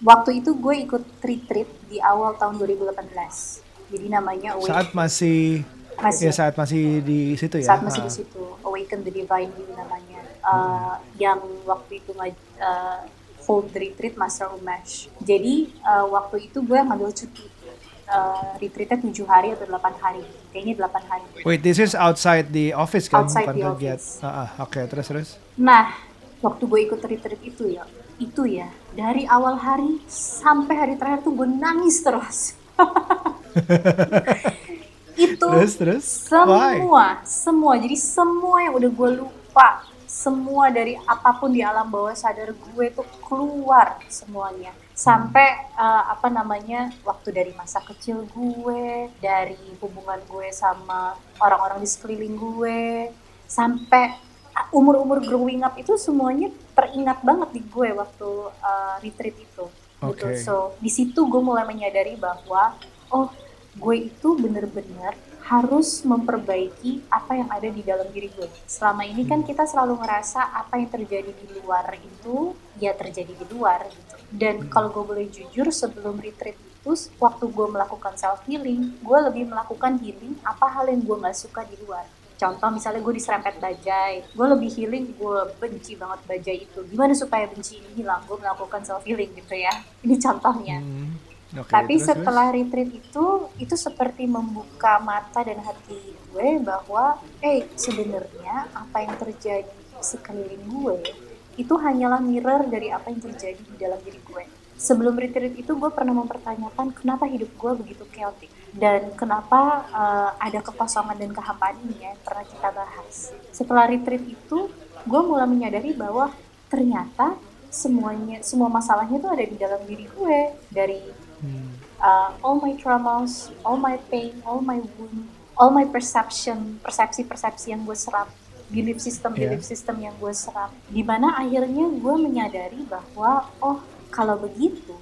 waktu itu gue ikut retreat di awal tahun 2018. Jadi namanya Awake, Saat masih masih ya saat masih di situ ya. saat masih Ah. di situ Awaken the Divine You namanya Uh, yang waktu itu uh, hold retreat Master Umesh jadi uh, waktu itu gue ngambil cuti uh, retreatnya tujuh hari atau delapan hari kayaknya delapan hari Wait, this is outside the office kan? Outside bukan the office. Ah, ah, Oke, terus terus. nah waktu gue ikut retreat itu ya itu ya dari awal hari sampai hari terakhir tuh gue nangis terus itu Terus terus. Why? semua semua jadi semua yang udah gue lupa semua dari apa pun di alam bawah sadar gue tuh keluar semuanya sampai eh, apa namanya waktu dari masa kecil gue dari hubungan gue sama orang-orang di sekeliling gue sampai umur-umur growing up itu semuanya teringat banget di gue waktu eh, retreat itu gitu Oke. so di situ gue mulai menyadari bahwa oh gue itu bener-bener harus memperbaiki apa yang ada di dalam diri gue. Selama ini kan kita selalu ngerasa apa yang terjadi di luar itu ya terjadi di luar gitu. Dan kalau gue boleh jujur sebelum retreat itu waktu gue melakukan self healing, gue lebih melakukan healing apa hal yang gue nggak suka di luar. Contoh misalnya gue diserempet bajai, gue lebih healing, gue benci banget bajai itu. Gimana supaya benci ini hilang? Gue melakukan self healing gitu ya. Ini contohnya. Hmm, oke, Tapi terus, terus. setelah retreat itu, itu seperti membuka mata dan hati gue bahwa, eh sebenarnya apa yang terjadi di sekeliling gue itu hanyalah mirror dari apa yang terjadi di dalam diri gue. Sebelum retreat itu gue pernah mempertanyakan kenapa hidup gue begitu chaotic dan kenapa eh, ada kekosongan dan kehampaan ini ya yang pernah kita bahas. Setelah retreat itu, gue mulai menyadari bahwa ternyata semuanya semua masalahnya tuh ada di dalam diri gue dari uh, all my traumas, all my pain, all my wound, all my perception, persepsi-persepsi yang gue serap, belief system, Yeah. belief system yang gue serap. Di mana akhirnya gue menyadari bahwa, oh kalau begitu,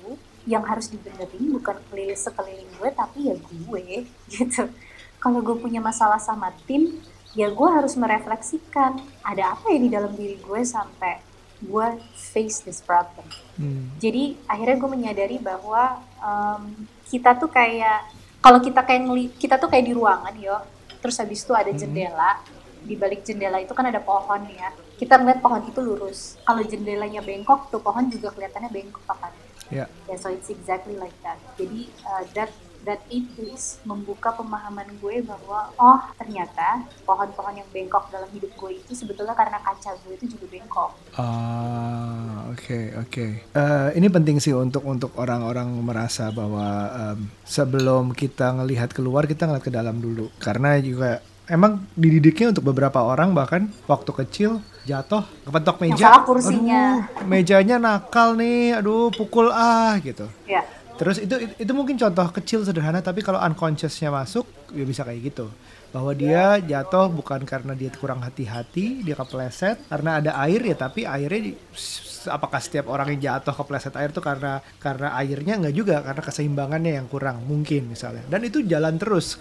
yang harus dibenerin bukan keliling sekeliling gue, tapi ya gue, gitu. Kalau gue punya masalah sama tim, ya gue harus merefleksikan, ada apa ya di dalam diri gue sampai gue face this problem. Hmm. jadi akhirnya gue menyadari bahwa em, kita tuh kayak kalau kita kayak ngeli- kita tuh kayak di ruangan yo. Terus habis itu ada jendela di balik jendela itu kan ada pohon ya. Kita ngeliat pohon itu lurus. Kalau jendelanya bengkok tuh pohon juga kelihatannya bengkok kan Ya. ya so it's exactly like that jadi uh, that that days membuka pemahaman gue bahwa oh ternyata pohon-pohon yang bengkok dalam hidup gue itu sebetulnya karena kaca gue itu juga bengkok Ah, oke oke. Eh, ini penting sih untuk untuk orang-orang merasa bahwa em, sebelum kita ngelihat keluar kita ngeliat ke dalam dulu. Karena juga emang dididiknya untuk beberapa orang bahkan waktu kecil jatuh kepentok meja. salah kursinya. Aduh, mejanya nakal nih. Aduh, pukul ah gitu. ya Terus itu itu mungkin contoh kecil sederhana tapi kalau unconsciousnya masuk ya bisa kayak gitu. Bahwa dia jatuh bukan karena dia kurang hati-hati, dia kepleset. Karena ada air ya tapi airnya di- apakah setiap orang yang jatuh kepleset air tuh karena karena airnya? Nggak juga karena keseimbangannya yang kurang mungkin misalnya. Dan itu jalan terus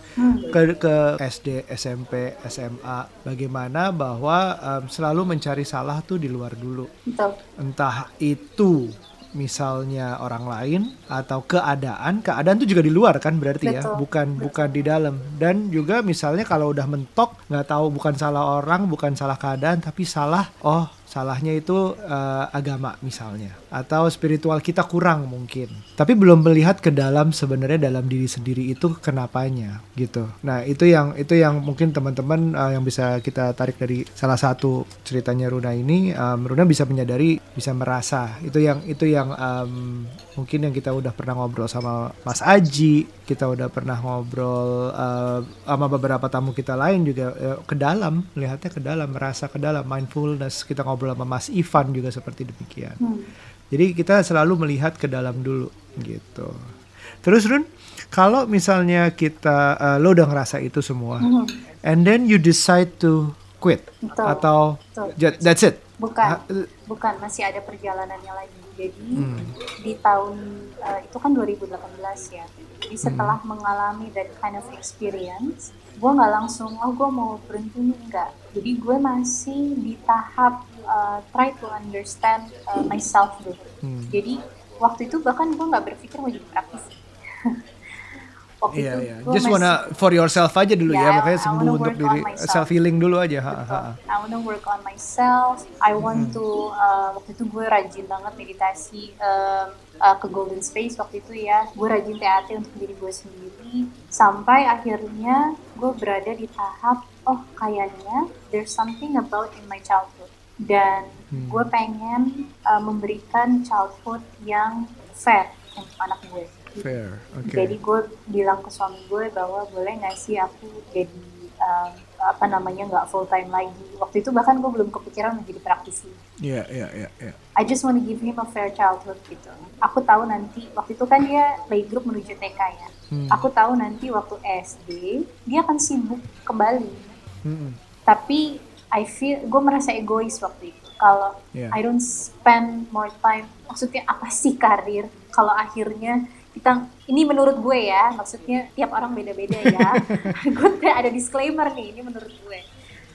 ke ke SD, SMP, SMA bagaimana bahwa em, selalu mencari salah tuh di luar dulu. Betul. Entah itu misalnya orang lain atau keadaan keadaan itu juga di luar kan berarti ya Betul, bukan bukan di dalam. Dan juga misalnya kalau udah mentok nggak tahu bukan salah orang bukan salah keadaan tapi salah oh salahnya itu eh, agama misalnya atau spiritual kita kurang mungkin. Tapi belum melihat ke dalam sebenarnya dalam diri sendiri itu kenapanya gitu. Nah itu yang itu yang mungkin teman-teman eh, yang bisa kita tarik dari salah satu ceritanya Runa ini em, Runa bisa menyadari bisa merasa. Itu yang itu yang em, mungkin yang kita udah pernah ngobrol sama Mas Aji kita udah pernah ngobrol eh, sama beberapa tamu kita lain juga eh, ke dalam melihatnya ke dalam merasa ke dalam mindfulness kita ngobrol sama Mas Ivan juga seperti demikian Hmm. jadi kita selalu melihat ke dalam dulu gitu. Terus Run, kalau misalnya kita uh, lo udah ngerasa itu semua, Mhm. and then you decide to quit Betul. atau Betul. that's it. Bukan, Ha- bukan masih ada perjalanannya lagi. Jadi Hmm. di tahun eh, itu kan 2018 ya. Jadi setelah Hmm. mengalami that kind of experience, gue nggak langsung oh gue mau berhenti nih enggak. Jadi gue masih di tahap eh, try to understand eh, myself dulu. Hmm. Jadi waktu itu bahkan gue nggak berpikir mau jadi praktisi. waktu Iya itu gue Just masih- wanna for yourself aja dulu ya, Yeah, makanya I sembuh untuk diri self healing dulu aja. Ha, ha. I wanna work on myself. I want to uh, waktu itu gue rajin banget meditasi um, uh, ke Golden Space waktu itu ya. Gue rajin TAT untuk diri gue sendiri sampai akhirnya gue berada di tahap oh kayaknya there's something about in my childhood dan gue pengen uh, memberikan childhood yang fair untuk anak gue. Fair. Oke. Jadi gue bilang ke suami gue bahwa boleh nggak sih aku jadi um, apa namanya nggak full time lagi. Waktu itu bahkan gue belum kepikiran menjadi praktisi. Iya iya iya iya. I just want to give him a fair childhood gitu. Aku tahu nanti waktu itu kan dia playgroup menuju TK ya. Hmm. Aku tahu nanti waktu SD dia akan sibuk kembali. Mm-mm. Tapi I feel gue merasa egois waktu itu. Kalau Yeah. I don't spend more time, maksudnya apa sih karir? Kalau akhirnya kita ini menurut gue ya, maksudnya tiap orang beda-beda ya. gue ada disclaimer nih, ini menurut gue.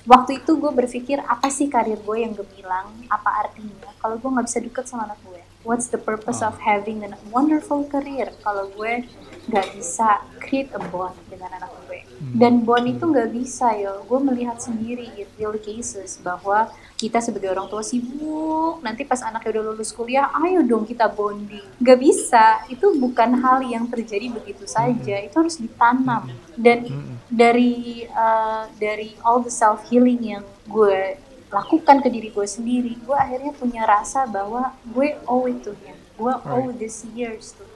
Waktu itu gue berpikir apa sih karir gue yang gemilang? Apa artinya? Kalau gue nggak bisa deket sama anak gue, what's the purpose of having a wonderful career? Kalau gue nggak bisa create a bond dengan anak gue. Dan bond itu nggak bisa ya. Gue melihat sendiri in real cases bahwa kita sebagai orang tua sibuk, nanti pas anaknya udah lulus kuliah, ayo dong kita bonding. Nggak bisa. Itu bukan hal yang terjadi begitu saja. Itu harus ditanam. Dan dari uh, dari all the self healing yang gue lakukan ke diri gue sendiri, gue akhirnya punya rasa bahwa gue owe it to him. Gue owe this years to.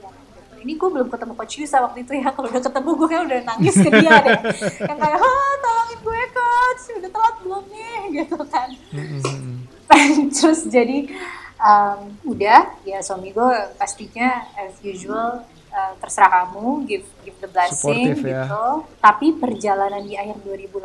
Ini gue belum ketemu Coach Yusa waktu itu ya. Kalau udah ketemu gue kayak udah nangis ke dia deh. Yang kayak, ah tolongin gue Coach, udah telat belum nih? Gitu kan. Terus jadi um, udah ya suami gue pastinya as usual uh, terserah kamu give give the blessing Supportive ya. gitu. Tapi perjalanan di akhir 2018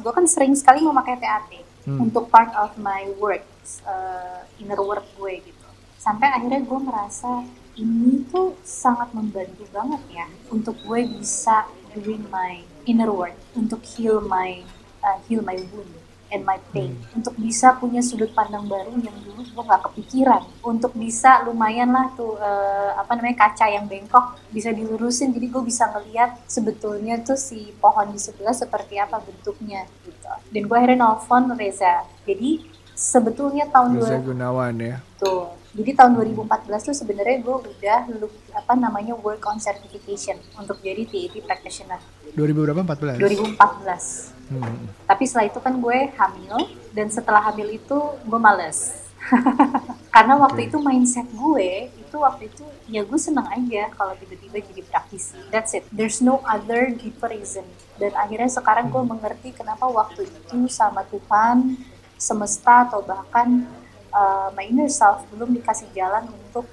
gue kan sering sekali memakai TAT Hmm. untuk part of my work uh, inner work gue gitu. Sampai akhirnya gue merasa ini tuh sangat membantu banget ya untuk gue bisa doing my inner work untuk heal my uh, heal my wound and my pain. Untuk bisa punya sudut pandang baru yang dulu gue nggak kepikiran. Untuk bisa lumayan lah tuh eh, apa namanya kaca yang bengkok bisa dilurusin. Jadi gue bisa ngeliat sebetulnya tuh si pohon di sebelah seperti apa bentuknya gitu. Dan gue akhirnya nelfon Reza. Jadi sebetulnya tahun Reza 2000 Gunawan ya. Tuh. Jadi tahun 2014 tuh sebenarnya gue udah look, apa namanya work on certification untuk jadi TAT practitioner 2000 berapa? 14. 2014. Hmm. Tapi setelah itu kan gue hamil dan setelah hamil itu gue males. Karena waktu itu mindset gue itu waktu itu ya gue seneng aja kalau tiba-tiba jadi praktisi. That's it. There's no other deeper reason. Dan akhirnya sekarang gue mengerti kenapa waktu itu sama Tuhan, semesta atau bahkan uh, my inner self belum dikasih jalan untuk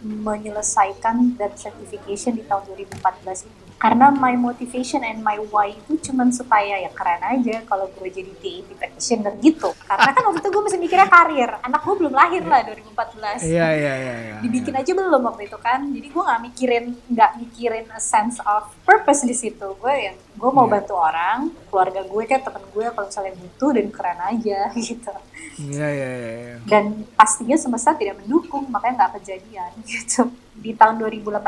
menyelesaikan that certification di tahun 2014 itu. Karena my motivation and my why itu cuman supaya ya keren aja kalau gue jadi TAT practitioner gitu. Karena kan waktu itu gue masih mikirnya karir. Anak gue belum lahir lah 2014 Iya iya iya iya. dibikin aja belum waktu itu kan jadi gue nggak mikirin nggak mikirin a sense of purpose di situ gue yang gue mau Iya. bantu orang keluarga gue kan temen gue kalau misalnya butuh dan keren aja gitu Iya iya iya. iya. dan pastinya semesta tidak mendukung makanya nggak kejadian gitu di tahun 2018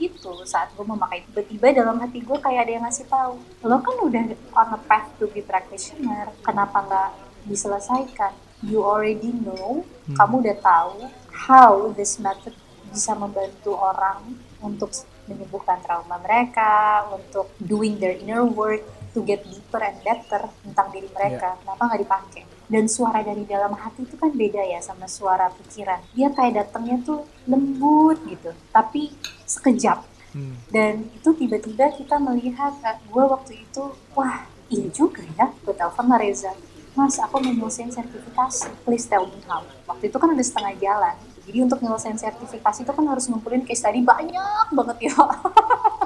itu saat gue memakai tiba-tiba dalam hati gue kayak ada yang ngasih tahu lo kan udah on a path to be practitioner kenapa nggak diselesaikan you already know kamu udah tahu how this method bisa membantu orang untuk menyembuhkan trauma mereka untuk doing their inner work to get deeper and better tentang diri mereka. Kenapa nggak dipakai? Dan suara dari dalam hati itu kan beda ya sama suara pikiran. Dia kayak datangnya tuh lembut gitu tapi sekejap. Hmm. dan itu tiba-tiba kita melihat eh, gue waktu itu wah iya juga ya gue telepon sama Reza mas aku mau nyelesain sertifikasi. Please tell me how. Waktu itu kan udah setengah jalan jadi untuk nyelesain sertifikasi itu kan harus ngumpulin case tadi banyak banget ya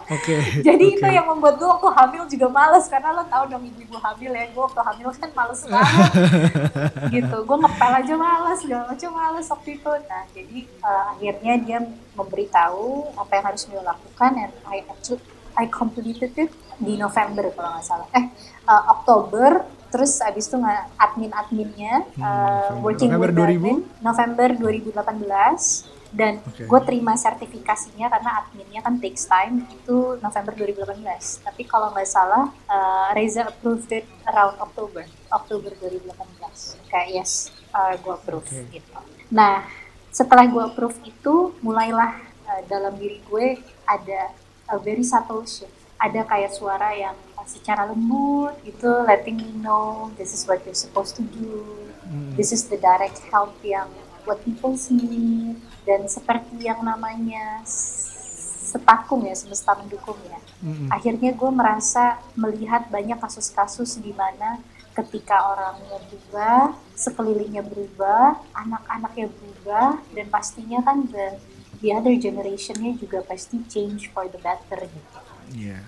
Oke. Jadi oke. itu yang membuat gue waktu hamil juga males karena lo tau dong ibu-ibu hamil ya gue waktu hamil kan males banget gitu. Gue ngepel aja males, segala macam males waktu itu. Nah jadi uh, akhirnya dia memberitahu apa yang harus gue lakukan and I actually I completed it di November kalau nggak salah. Eh uh, Oktober terus abis itu admin-adminnya uh, November. working November with 2000? admin, November 2018 dan Oke. gue terima sertifikasinya karena adminnya kan takes time itu November 2018 tapi kalau nggak salah uh, Reza approved it around Oktober Oktober 2018 kayak yes uh, gue approve Oke. gitu nah setelah gue approve itu mulailah uh, dalam diri gue ada a very subtle shift ada kayak suara yang uh, secara lembut gitu letting me know this is what you're supposed to do Hmm. this is the direct help yang what people need dan seperti yang namanya setakung ya semesta mendukung ya Mm-mm. akhirnya gue merasa melihat banyak kasus-kasus di mana ketika orangnya berubah sekelilingnya berubah anak-anaknya berubah dan pastinya kan the the other generationnya juga pasti change for the better gitu Yeah.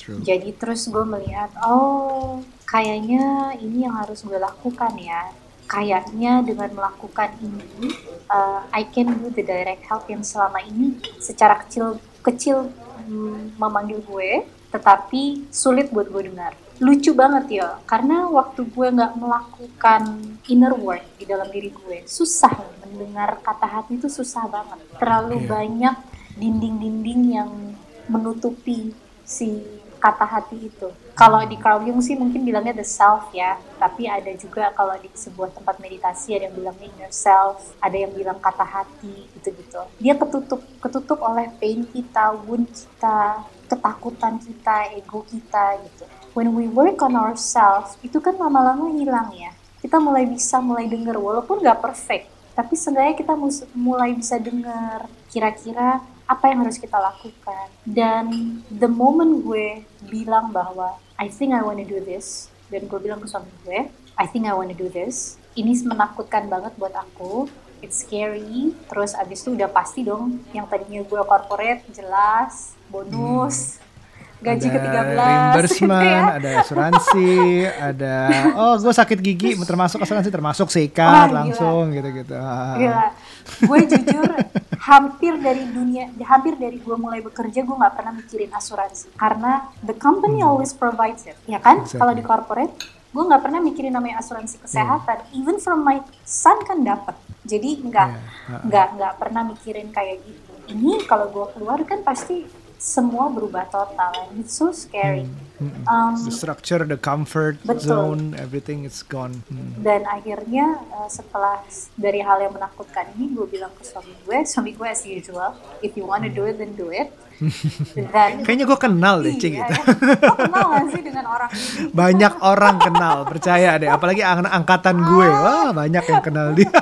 True. jadi terus gue melihat, oh kayaknya ini yang harus gue lakukan ya. Kayaknya dengan melakukan ini, uh, I can do the direct help yang selama ini secara kecil kecil mm, memanggil gue, tetapi sulit buat gue dengar. Lucu banget ya, karena waktu gue nggak melakukan inner work di dalam diri gue, susah mendengar kata hati itu susah banget. Terlalu Iya. banyak dinding-dinding yang menutupi si kata hati itu. Kalau di Carl Jung sih mungkin bilangnya the self ya, tapi ada juga kalau di sebuah tempat meditasi ada yang bilangnya inner self, ada yang bilang kata hati gitu-gitu. Dia ketutup ketutup oleh pain kita, wound kita, ketakutan kita, ego kita gitu. When we work on ourselves, itu kan lama-lama hilang ya. Kita mulai bisa mulai dengar walaupun nggak perfect, tapi seenggaknya kita mulai bisa dengar kira-kira apa yang harus kita lakukan. Dan the moment gue bilang bahwa I think I wanna do this, dan gue bilang ke suami gue, I think I wanna do this, ini menakutkan banget buat aku, it's scary, terus abis itu udah pasti dong, yang tadinya gue corporate, jelas, bonus, gaji ada ke-13 gitu reimbursement, ya. ada asuransi, ada oh gue sakit gigi termasuk asuransi termasuk sikat gila. langsung gitu-gitu. Ah. Gila. Gue jujur hampir dari dunia, hampir dari gue mulai bekerja gue nggak pernah mikirin asuransi karena the company always provides it, ya kan? Hmm. Exactly. Kalau di corporate, gue nggak pernah mikirin namanya asuransi kesehatan. Even from my son kan dapat. Jadi nggak Yeah. Uh-uh. nggak nggak pernah mikirin kayak gitu. Ini kalau gue keluar kan pasti semua berubah total. And it's so scary. Mm-mm. Um, The structure, the comfort Betul. zone, everything is gone. Hmm. dan akhirnya uh, setelah dari hal yang menakutkan ini gue bilang ke suami gue suami gue as usual if you wanna do it then do it dan Kayaknya gue kenal deh, Cik. iya, gitu. ya. Kenal gak sih dengan orang ini Banyak orang kenal, percaya deh. Apalagi ang- angkatan gue, wah banyak yang kenal dia.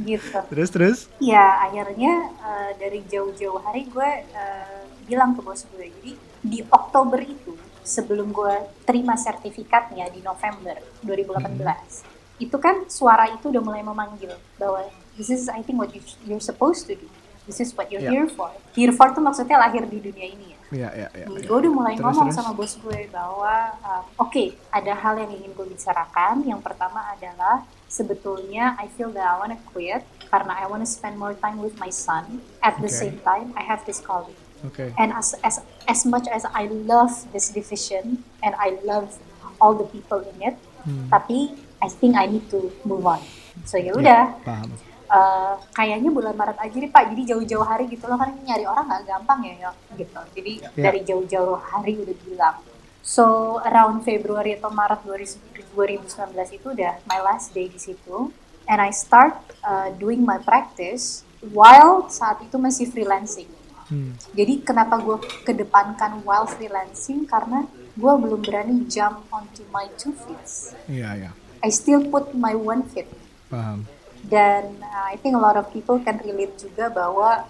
gitu terus terus. ya akhirnya uh, dari jauh-jauh hari gue uh, bilang ke bos gue jadi di Oktober itu sebelum gue terima sertifikatnya di November 2018 itu kan suara itu udah mulai memanggil bahwa this is I think what you, you're supposed to do this is what you're Ya. here for here for tuh maksudnya lahir di dunia ini ya Ya ya ya. ya. gue udah mulai Terus, ngomong terus. sama bos gue bahwa uh, oke ada hal yang ingin gue bicarakan yang pertama adalah sebetulnya I feel that I wanna quit karena I wanna spend more time with my son at the Okay. same time I have this calling Oke. and as as as much as I love this division and I love all the people in it Hmm. tapi I think I need to move on so ya udah Ya, paham. Eh, kayaknya bulan Maret aja nih Pak, jadi jauh-jauh hari gitu loh kan nyari orang nggak gampang ya, ya gitu. Jadi Ya. dari jauh-jauh hari udah bilang. So around Februari atau Maret 2019 itu udah my last day di situ, and I start uh, doing my practice while saat itu masih freelancing. Hmm. Jadi kenapa gue kedepankan while freelancing karena gue belum berani jump onto my two feet. Iya ya. I still put my one feet Paham. dan uh, I think a lot of people can relate juga bahwa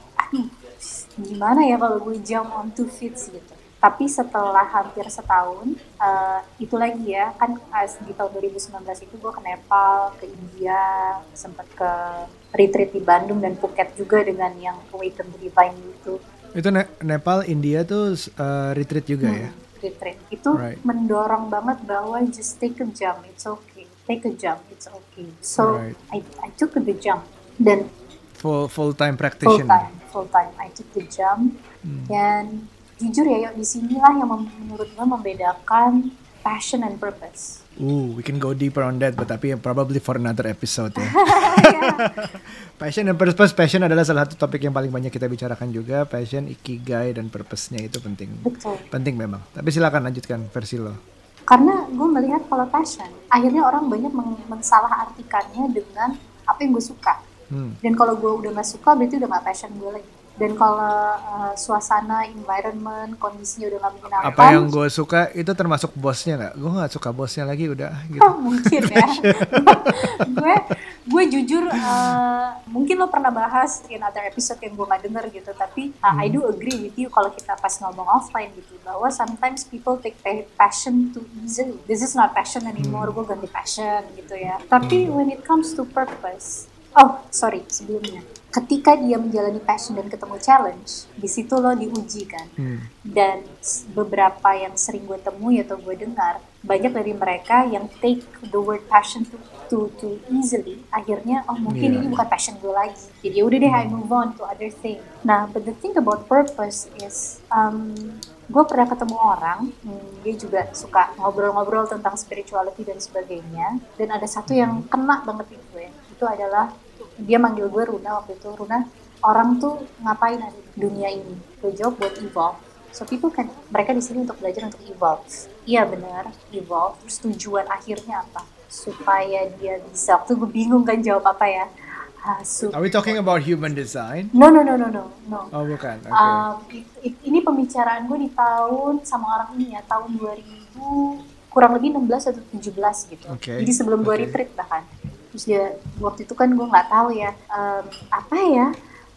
gimana ya kalau gue jump on two feet gitu tapi setelah hampir setahun uh, itu lagi ya kan as di tahun 2019 itu gue ke Nepal ke India sempat ke retreat di Bandung dan Phuket juga dengan yang Awaken the Divine itu Itu Ne- Nepal, India tuh uh, retreat juga ya. retreat itu Right. mendorong banget bahwa just take a jump it's okay take a jump it's okay so Right. I I took the jump dan Full full time full practitioner. time full time I took the jump Hmm. dan jujur ya yuk di sinilah yang menurut gue membedakan passion and purpose Ooh, we can go deeper on that, but tapi probably for another episode ya. passion dan purpose, passion adalah salah satu topik yang paling banyak kita bicarakan juga. Passion, ikigai, dan purpose-nya itu penting. betul Penting memang. Tapi silakan lanjutkan versi lo. karena gue melihat kalau passion akhirnya orang banyak meng- mensalahartikannya dengan apa yang gue suka Hmm. dan kalau gue udah nggak suka berarti udah nggak passion gue lagi dan kalau uh, suasana environment kondisinya udah nggak menyenangkan. Apa yang gue suka itu termasuk bosnya nggak? Gue nggak suka bosnya lagi udah gitu. Oh, mungkin ya. Gue gue jujur uh, mungkin lo pernah bahas in other episode yang gue nggak denger gitu tapi uh, I do agree with you kalau kita pas ngomong offline gitu bahwa sometimes people take pa- passion too easily. This is not passion anymore gue ganti passion gitu ya. Tapi when it comes to purpose oh sorry sebelumnya ketika dia menjalani passion dan ketemu challenge di situ lo diuji kan. Hmm. dan beberapa yang sering gue temui atau gue dengar banyak dari mereka yang take the word passion to to, to easily. Akhirnya oh mungkin Iya, ini bukan passion gue lagi. Jadi ya udah deh I move on to other thing. Nah but the thing about purpose is um, gue pernah ketemu orang hmm, dia juga suka ngobrol-ngobrol tentang spirituality dan sebagainya. Dan ada satu yang kena banget di gue itu adalah dia manggil gue Runa waktu itu. Runa orang tuh ngapain ada di dunia ini? Gue jawab buat evolve. So people kan mereka di sini untuk belajar untuk evolve. Iya benar. Evolve terus tujuan akhirnya apa? Supaya dia bisa. Waktu gue bingung kan jawab apa ya. Ah, sup- Are we talking about human design? no no no no no no. Oh bukan. Um, it- it- ini pembicaraan gue di tahun sama orang ini ya tahun 2000 kurang lebih 16 atau 17 gitu. Oke, Jadi sebelum gue oke. retreat bahkan. Terus dia waktu itu kan gue nggak tahu ya um, apa ya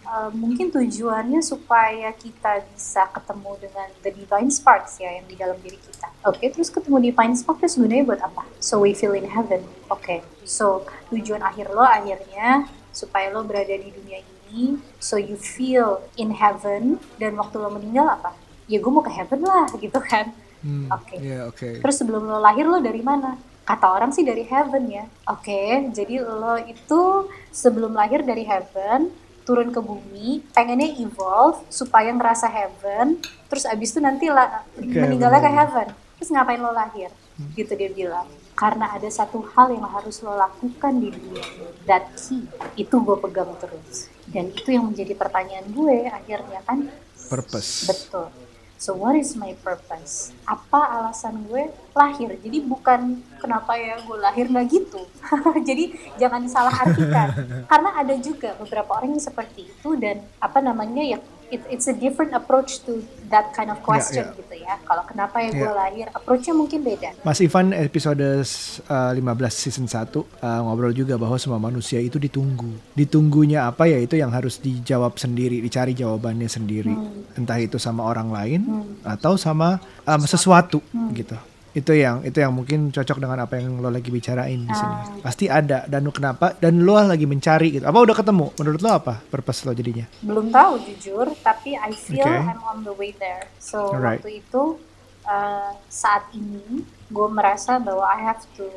um, mungkin tujuannya supaya kita bisa ketemu dengan the divine sparks ya yang di dalam diri kita. Oke, terus ketemu divine spark terus gunanya buat apa? So we feel in heaven. Oke, so tujuan akhir lo akhirnya supaya lo berada di dunia ini, so you feel in heaven dan waktu lo meninggal apa? Ya gue mau ke heaven lah gitu kan. Hmm, oke. Iya oke. Terus sebelum lo lahir lo dari mana? Kata orang sih dari heaven ya. Oke, jadi lo itu sebelum lahir dari heaven, turun ke bumi, pengennya evolve supaya ngerasa heaven, terus abis itu nanti lah Oke, meninggalnya ke heaven. Terus ngapain lo lahir? Gitu dia bilang. Karena ada satu hal yang harus lo lakukan di dunia. That key. Itu gue pegang terus. Dan itu yang menjadi pertanyaan gue akhirnya kan. Purpose. Betul. So what is my purpose? Apa alasan gue lahir? Jadi bukan kenapa ya gue lahir nggak gitu. Jadi jangan salah artikan. Karena ada juga beberapa orang yang seperti itu dan apa namanya ya it- it's a different approach to that kind of question ya. gitu ya. Kalau kenapa ya gue Ya. lahir, approach-nya mungkin beda. Mas Ivan episode uh, 15 season 1 uh, ngobrol juga bahwa semua manusia itu ditunggu. Ditunggunya apa ya itu yang harus dijawab sendiri, dicari jawabannya sendiri. Entah itu sama orang lain atau sama um, sesuatu gitu. Itu yang itu yang mungkin cocok dengan apa yang lo lagi bicarain di sini. Pasti ada dan lo kenapa dan lo lagi mencari gitu. Apa udah ketemu? Menurut lo apa purpose lo jadinya? belum tahu jujur tapi I feel Okay. I'm on the way there so Alright. waktu itu uh, saat ini gue merasa bahwa I have to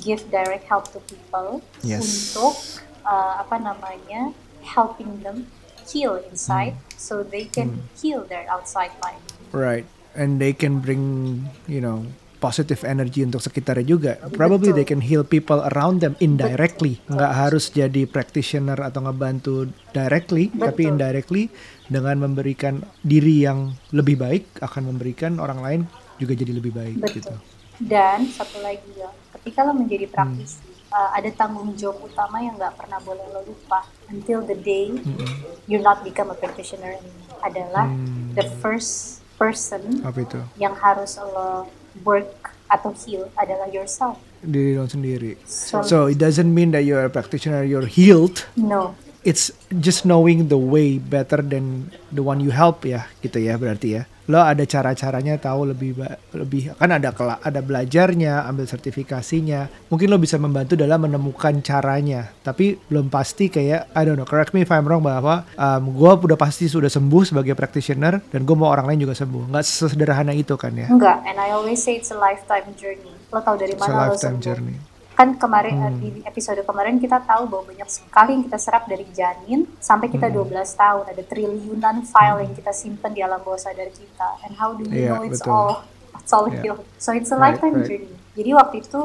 give direct help to people Yes. untuk uh, apa namanya helping them heal inside Hmm. so they can heal their outside life Right. And they can bring, you know, positive energy untuk sekitarnya juga. Probably Betul. they can heal people around them indirectly. Nggak harus jadi practitioner atau ngebantu directly, tapi Betul. indirectly dengan memberikan diri yang lebih baik akan memberikan orang lain juga jadi lebih baik Betul. gitu. Dan satu lagi ya, ketika lo menjadi Hmm. praktisi, uh, ada tanggung jawab utama yang nggak pernah boleh lo lupa. Until the day you not become a practitioner anymore. Adalah Hmm. the first person Apa itu? yang harus lo work atau heal adalah yourself. Diri lo sendiri. So, So it doesn't mean that you're a practitioner, you're healed. no, it's just knowing the way better than the one you help ya gitu ya berarti ya lo ada cara-caranya tahu lebih lebih kan ada kela- ada belajarnya, ambil sertifikasinya. Mungkin lo bisa membantu dalam menemukan caranya. Tapi belum pasti kayak I don't know, correct me if I'm wrong bahwa um, gue udah pasti sudah sembuh sebagai practitioner dan gue mau orang lain juga sembuh. Nggak sesederhana itu kan ya. Enggak, and I always say it's a lifetime journey. Lo tau dari It's a mana lo lifetime sembuh? journey. Kan kemarin Hmm. eh, di episode kemarin kita tahu bahwa banyak sekali yang kita serap dari janin sampai kita Hmm. 12 tahun. Ada triliunan file yang kita simpan di alam bawah sadar kita. And how do we Iya, know it's betul. all it's all Iya. healed? So it's a Right, lifetime right. journey. Jadi waktu itu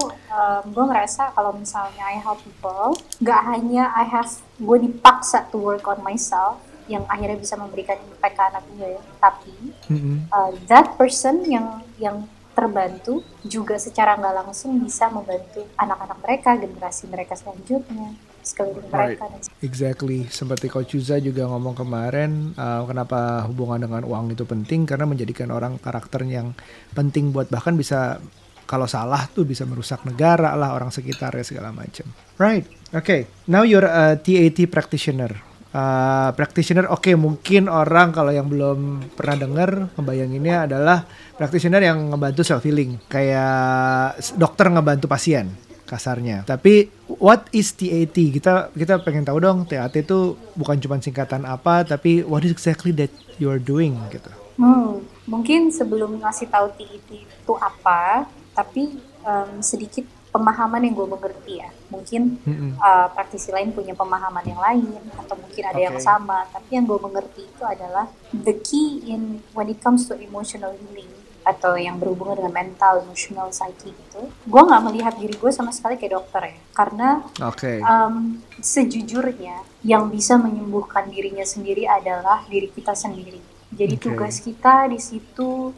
gue ngerasa kalau misalnya I help people, nggak hanya I have gue dipaksa to work on myself yang akhirnya bisa memberikan impact ke anak gue, ya, tapi Mm-mm. uh, that person yang yang terbantu juga secara nggak langsung bisa membantu anak-anak mereka, generasi mereka selanjutnya, sekeliling mereka. Exactly, seperti Coach Yuza juga ngomong kemarin, uh, kenapa hubungan dengan uang itu penting karena menjadikan orang karakter yang penting buat bahkan bisa kalau salah tuh bisa merusak negara lah orang sekitar ya segala macam. Right, okay. Now you're a TAT practitioner. Uh, practitioner, oke mungkin orang kalau yang belum pernah dengar ngebayanginnya adalah practitioner yang ngebantu self healing, kayak dokter ngebantu pasien kasarnya. Tapi what is TAT? Kita kita pengen tahu dong TAT itu bukan cuma singkatan apa, tapi what is exactly that you are doing gitu. Hmm, mungkin sebelum ngasih tahu TIT itu apa, tapi em, sedikit pemahaman yang gue mengerti ya. Mungkin Mm-mm. uh, praktisi lain punya pemahaman yang lain atau mungkin ada yang Oke. sama. Tapi yang gue mengerti itu adalah the key in when it comes to emotional healing atau yang berhubungan dengan mental, emotional, psyche gitu. Gue nggak melihat diri gue sama sekali kayak dokter ya, karena Oke. um, sejujurnya yang bisa menyembuhkan dirinya sendiri adalah diri kita sendiri. Jadi Oke. tugas kita di situ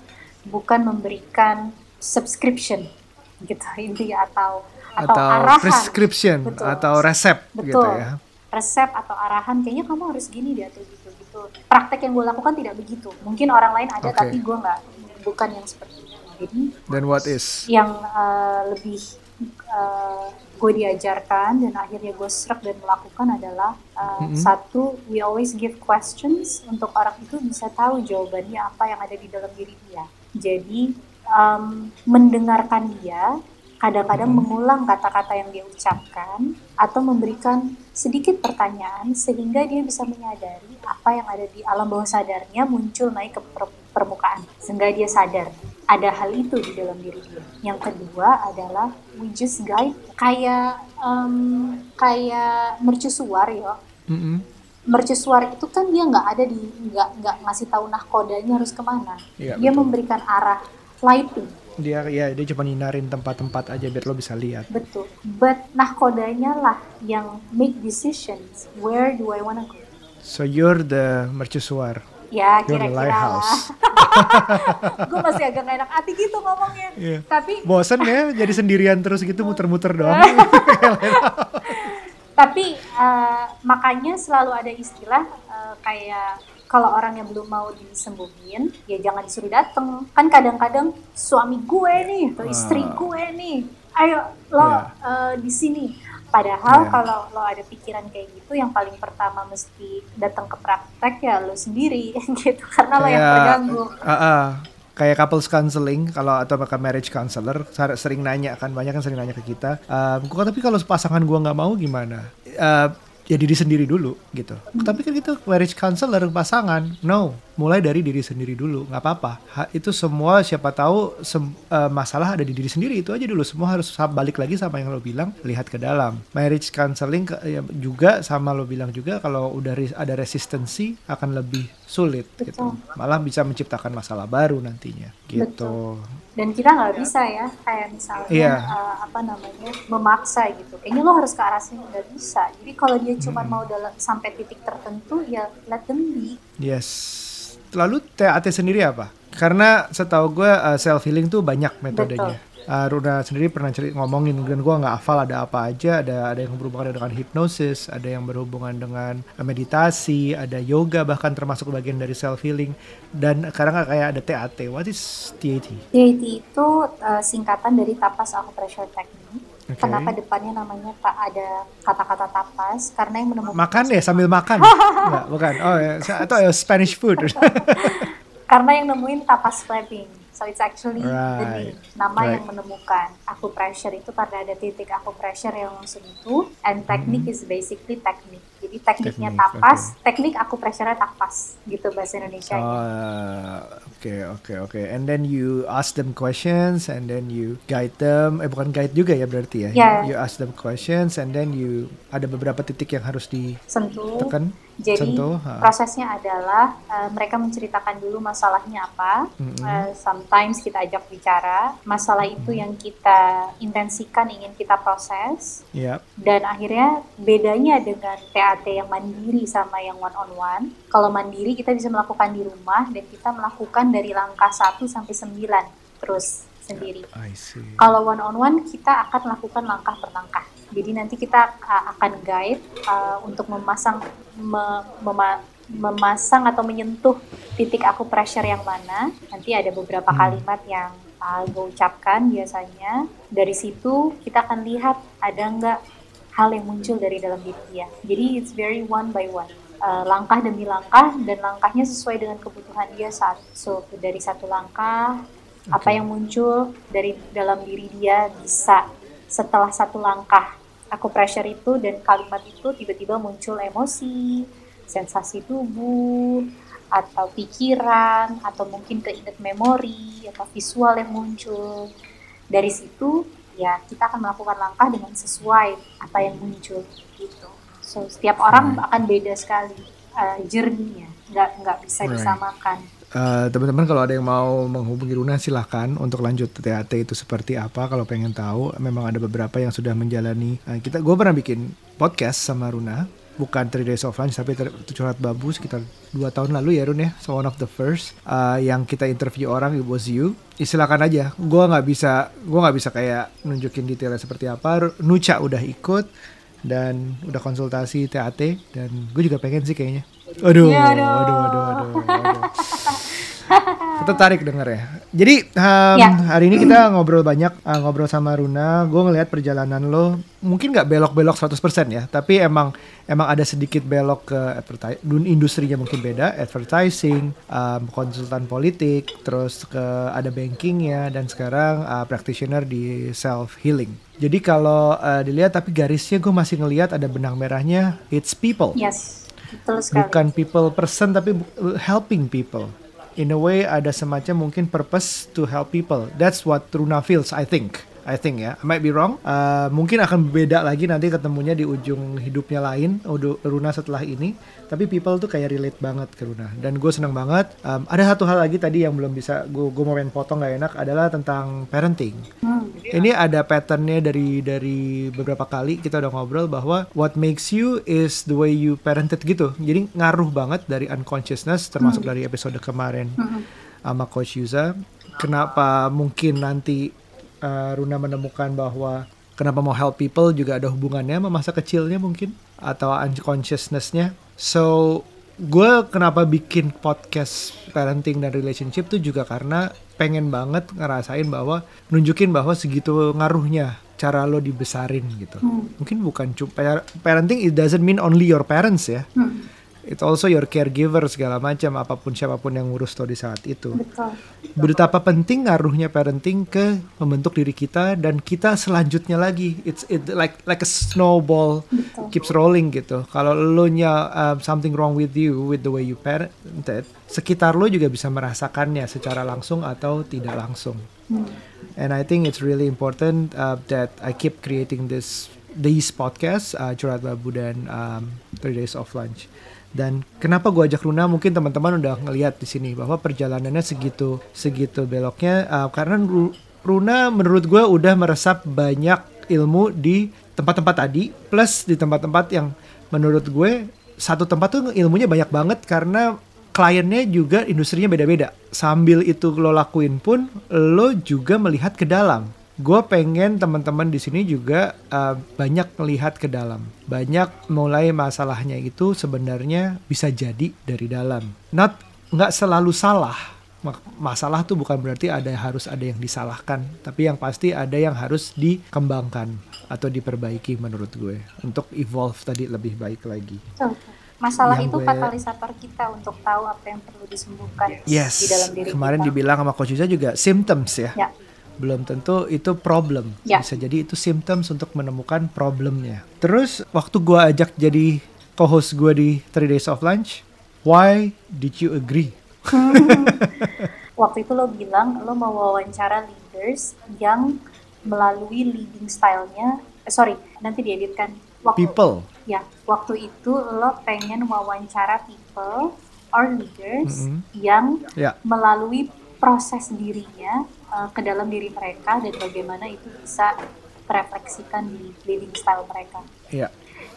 bukan memberikan subscription gitu intinya atau atau, atau arahan prescription Betul. atau resep Betul. gitu ya. resep atau arahan kayaknya kamu harus gini deh atau gitu gitu praktek yang gue lakukan tidak begitu mungkin orang lain ada Oke. tapi gue nggak bukan yang seperti itu jadi Then what is? yang uh, lebih uh, gue diajarkan dan akhirnya gue serap dan melakukan adalah uh, Mhm. satu we always give questions untuk orang itu bisa tahu jawabannya apa yang ada di dalam diri dia jadi um, mendengarkan dia kadang-kadang Mhm. mengulang kata-kata yang dia ucapkan atau memberikan sedikit pertanyaan sehingga dia bisa menyadari apa yang ada di alam bawah sadarnya muncul naik ke per- permukaan sehingga dia sadar ada hal itu di dalam diri dia. Yang kedua adalah we just guide kayak em, kayak mercusuar ya. Mm-mm. Mercusuar itu kan dia nggak ada di nggak nggak ngasih tahu nahkodanya harus ke mana. Iya, dia betul. memberikan arah lighting. Dia ya dia cuma nyinarin tempat-tempat aja biar lo bisa lihat. Betul. But nahkodanya lah yang make decisions. Where do I wanna go? So you're the mercusuar. Ya You're the kira-kira lah. lighthouse. Gue masih agak gak enak hati gitu ngomongnya. Iya. Tapi Bosen ya jadi sendirian terus gitu muter-muter doang. tapi eh, makanya selalu ada istilah eh, kayak kalau orang yang belum mau disembuhin ya jangan disuruh dateng kan kadang-kadang suami gue nih atau istri Ah. gue nih ayo lo Iya. eh, di sini padahal Iya. kalau lo ada pikiran kayak gitu yang paling pertama mesti datang ke praktek ya lo sendiri gitu karena lo yang terganggu Ah, ah. kayak couples counseling kalau atau bahkan marriage counselor ser- sering nanya kan banyak kan sering nanya ke kita "Ehm, gua tapi kalau pasangan gua nggak mau gimana Eh, ya diri sendiri dulu gitu. Tapi kan itu marriage counselor pasangan. No mulai dari diri sendiri dulu nggak apa-apa. Itu semua siapa tahu sem- eh, masalah ada di diri sendiri itu aja dulu. Semua harus balik lagi sama yang lo bilang lihat ke dalam. Marriage counseling ke- ya, juga sama lo bilang juga kalau udah res- ada resistensi akan lebih sulit gitu. Betul. malah bisa menciptakan masalah baru nantinya gitu. Dan kita nggak bisa ya kayak misalnya Iya. eh, apa namanya memaksa gitu. Kayaknya lo harus ke arah sini nggak bisa. Jadi kalau dia cuma Hmm. mau dalam sampai titik tertentu ya let them be. Yes. Lalu TAT sendiri apa? Karena setahu gue self healing tuh banyak metodenya Uh, Runa sendiri pernah cerita ngomongin dan gue nggak hafal ada apa aja? Ada ada yang berhubungan dengan hipnosis ada yang berhubungan dengan meditasi ada yoga bahkan termasuk bagian dari self healing dan sekarang kayak ada TAT what is TAT TAT itu eh, singkatan dari tapas acupressure technique. Oke. kenapa depannya namanya tak ada kata-kata tapas? Karena yang menemukan makan ya sambil makan? Nggak, bukan. Oh ya atau ya Spanish food? Karena yang nemuin tapas flapping. So it's actually the Right. name, nama Right. yang menemukan acupressure itu karena ada titik acupressure yang langsung itu, and technique is basically teknik. Jadi tekniknya. Teknik, tapas, teknik acupressure tapas gitu bahasa Indonesia. Oh, oke oke oke. And then you ask them questions and then you guide them. Eh bukan guide juga ya berarti ya. Yeah. You ask them questions and then you ada beberapa titik yang harus Sentuh. ditekan. Jadi sentuh, ha. prosesnya adalah uh, mereka menceritakan dulu masalahnya apa. Mm-mm. Uh, sometimes kita ajak bicara masalah itu yang kita intensikan ingin kita proses. Ya. Dan akhirnya bedanya dengan TAT yang mandiri sama yang one on one. Kalau mandiri kita bisa melakukan di rumah dan kita melakukan dari langkah 1 sampai 9 terus sendiri. See. Kalau one on one kita akan melakukan langkah per langkah. Jadi nanti kita uh, akan guide uh, untuk memasang me- mema- memasang atau menyentuh titik acupressure yang mana. Nanti ada beberapa Hmm. kalimat yang uh, gue ucapkan biasanya. Dari situ kita akan lihat ada nggak hal yang muncul dari dalam diri dia. Jadi it's very one by one. Uh, langkah demi langkah dan langkahnya sesuai dengan kebutuhan dia saat so dari satu langkah apa Oke. yang muncul dari dalam diri dia bisa setelah satu langkah aku pressure itu dan kalimat itu tiba-tiba muncul emosi, sensasi tubuh, atau pikiran, atau mungkin keinget memori, atau visual yang muncul. Dari situ ya kita akan melakukan langkah dengan sesuai apa yang muncul gitu. So setiap orang akan beda sekali uh, journey-nya, nggak nggak bisa Right. disamakan. Eh, teman-teman kalau ada yang mau menghubungi Runa silahkan untuk lanjut TAT itu seperti apa kalau pengen tahu memang ada beberapa yang sudah menjalani eh, kita gue pernah bikin podcast sama Runa bukan 3 days of lunch tapi curhat babu sekitar dua tahun lalu ya Run ya. So one of the first eh, yang kita interview orang it was you. Ya, silakan aja. Gue nggak bisa gue nggak bisa kayak nunjukin detailnya seperti apa. Nuca udah ikut dan udah konsultasi TAT dan gue juga pengen sih kayaknya aduh Ya, aduh aduh. aduh aduh, aduh, aduh. Tertarik denger ya. Jadi um, Ya. hari ini kita ngobrol banyak, uh, ngobrol sama Runa. Gue ngelihat perjalanan lo mungkin nggak belok-belok 100% ya, tapi emang emang ada sedikit belok ke. Industrinya mungkin beda, advertising, um, konsultan politik, terus ke ada bankingnya dan sekarang uh, practitioner di self healing. Jadi kalau uh, dilihat tapi garisnya gue masih ngelihat ada benang merahnya, it's people Yes, bukan people person tapi helping people. In a way ada semacam mungkin purpose to help people. That's what Runa feels I think I think ya. I might be wrong. Uh, mungkin akan beda lagi nanti ketemunya di ujung hidupnya lain Runa setelah ini. Tapi people tuh kayak relate banget ke Runa. Dan gue seneng banget. Um, ada satu hal lagi tadi yang belum bisa gue gue mau main potong gak enak adalah tentang parenting. Hmm. ini ada patternnya dari dari beberapa kali kita udah ngobrol bahwa what makes you is the way you parented gitu. Jadi ngaruh banget dari unconsciousness termasuk dari episode kemarin sama Coach Yuza. Kenapa mungkin nanti uh, Runa menemukan bahwa kenapa mau help people juga ada hubungannya sama masa kecilnya mungkin atau unconsciousness-nya. So gue kenapa bikin podcast parenting dan relationship tuh juga karena pengen banget ngerasain bahwa nunjukin bahwa segitu ngaruhnya cara lo dibesarin gitu. Mungkin bukan cuma parenting it doesn't mean only your parents ya. Hmm, It's also your caregiver segala macam apa pun siapa pun yang ngurus lo di saat itu. betul. Betapa penting ngaruhnya parenting ke membentuk diri kita dan kita selanjutnya lagi. It's it like like a snowball Betul. keeps rolling gitu. Kalau lo nya um, something wrong with you with the way you parented, sekitar lo juga bisa merasakannya secara langsung atau tidak langsung. Hmm. And I think it's really important uh, that I keep creating this these podcasts, uh, Curhat Babu dan um, Three Days of Lunch. Dan kenapa gue ajak Runa? Mungkin teman-teman udah ngelihat di sini bahwa perjalanannya segitu segitu beloknya uh, karena Ru- Runa menurut gue udah meresap banyak ilmu di tempat-tempat tadi plus di tempat-tempat yang menurut gue satu tempat tuh ilmunya banyak banget karena kliennya juga industrinya beda-beda. Sambil itu lo lakuin pun lo juga melihat ke dalam. Gue pengen teman-teman di sini juga uh, banyak melihat ke dalam. Banyak mulai masalahnya itu sebenarnya bisa jadi dari dalam. Not nggak selalu salah. Ma- Masalah tuh bukan berarti ada harus ada yang disalahkan, tapi yang pasti ada yang harus dikembangkan atau diperbaiki menurut gue untuk evolve tadi lebih baik lagi. Betul. Masalah Yang itu gue- katalisator kita untuk tahu apa yang perlu disembuhkan Yes. di dalam diri Kemarin kita. dibilang sama Coach Yusa juga symptoms ya. Ya. Belum tentu itu problem. Ya. Bisa jadi itu symptoms untuk menemukan problemnya. Terus waktu gua ajak jadi co-host gua di 3 Days of Lunch, why did you agree? Waktu itu lo bilang lo mau wawancara leaders yang melalui leading stylenya, eh, sorry, nanti dieditkan. Waktu, People. Ya, waktu itu lo pengen wawancara people or leaders Mhm. yang Ya. melalui proses dirinya uh, ke dalam diri mereka dan bagaimana itu bisa terefleksikan di leading style mereka. Ya.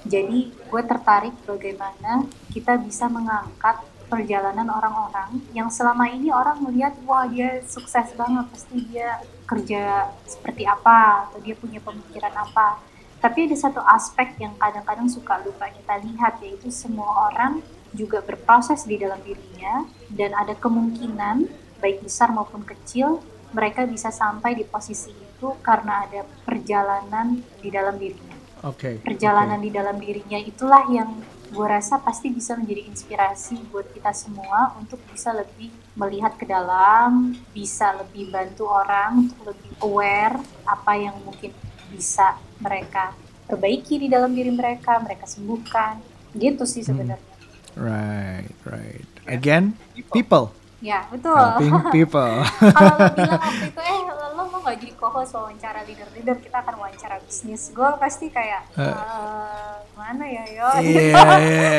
Jadi gue tertarik bagaimana kita bisa mengangkat perjalanan orang-orang yang selama ini orang melihat wah dia sukses banget pasti dia kerja seperti apa atau dia punya pemikiran apa. Tapi ada satu aspek yang kadang-kadang suka lupa kita lihat yaitu semua orang juga berproses di dalam dirinya dan ada kemungkinan baik besar maupun kecil mereka bisa sampai di posisi itu karena ada perjalanan di dalam dirinya Oke. perjalanan di dalam dirinya itulah yang gue rasa pasti bisa menjadi inspirasi buat kita semua untuk bisa lebih melihat ke dalam, bisa lebih bantu orang untuk lebih aware apa yang mungkin bisa mereka perbaiki di dalam diri mereka, mereka sembuhkan. Gitu sih sebenarnya. Right, right. Again, people. Ya, betul. Helping people. Kalau lo bilang waktu itu, eh lo mau gak jadi co-host wawancara leader-leader, kita akan wawancara bisnis. Gue pasti kayak, eh mana ya, yo? Iya, iya, iya,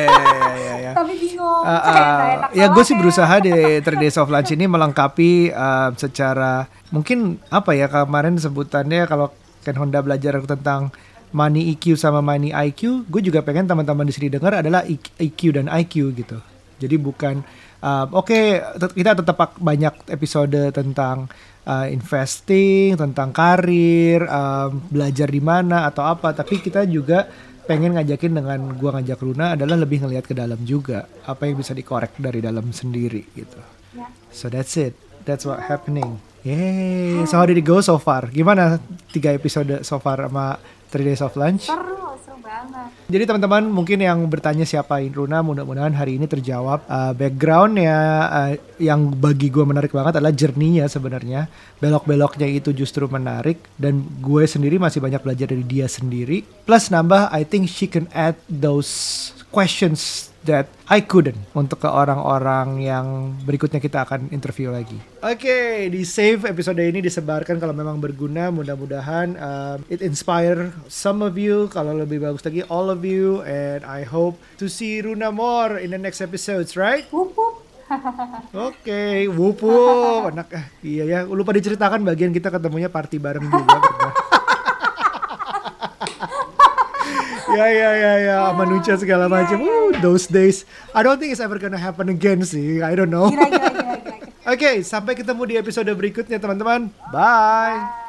iya, iya. Tapi bingung, Uh, uh, ya gue sih berusaha di 3 Days of Lunch ini melengkapi uh, secara mungkin apa ya kemarin sebutannya kalau Ken Honda belajar tentang money EQ sama money IQ, gue juga pengen teman-teman di sini dengar adalah EQ dan IQ gitu. Jadi bukan uh, oke tet- kita tetap banyak episode tentang uh, investing, tentang karir, um, belajar di mana atau apa, tapi kita juga pengen ngajakin dengan gua ngajak Runa adalah lebih ngelihat ke dalam juga apa yang bisa dikorek dari dalam sendiri gitu. Ya. So that's it. That's what happening. Yay. So how did it go so far? Gimana tiga episode so far sama 3 Days of Lunch? Seru, seru banget. Jadi teman-teman mungkin yang bertanya siapa Runa mudah-mudahan hari ini terjawab. Uh, backgroundnya uh, yang bagi gue menarik banget adalah journey-nya sebenarnya. Belok-beloknya itu justru menarik dan gue sendiri masih banyak belajar dari dia sendiri. Plus nambah I think she can add those questions that I couldn't untuk ke orang-orang yang berikutnya kita akan interview lagi. Oke, di save episode ini disebarkan kalau memang berguna. Mudah-mudahan um, it inspire some of you, kalau lebih bagus lagi all of you, and I hope to see Runa more in the next episodes, right? Wup, wup. Oke, wupu, anak eh, iya ya, lupa diceritakan bagian kita ketemunya party bareng juga. pernah. Ya ya ya ya, manusia segala macam. Uh, those days, I don't think it's ever gonna happen again sih. I don't know. Oke, sampai ketemu di episode berikutnya teman-teman. Bye.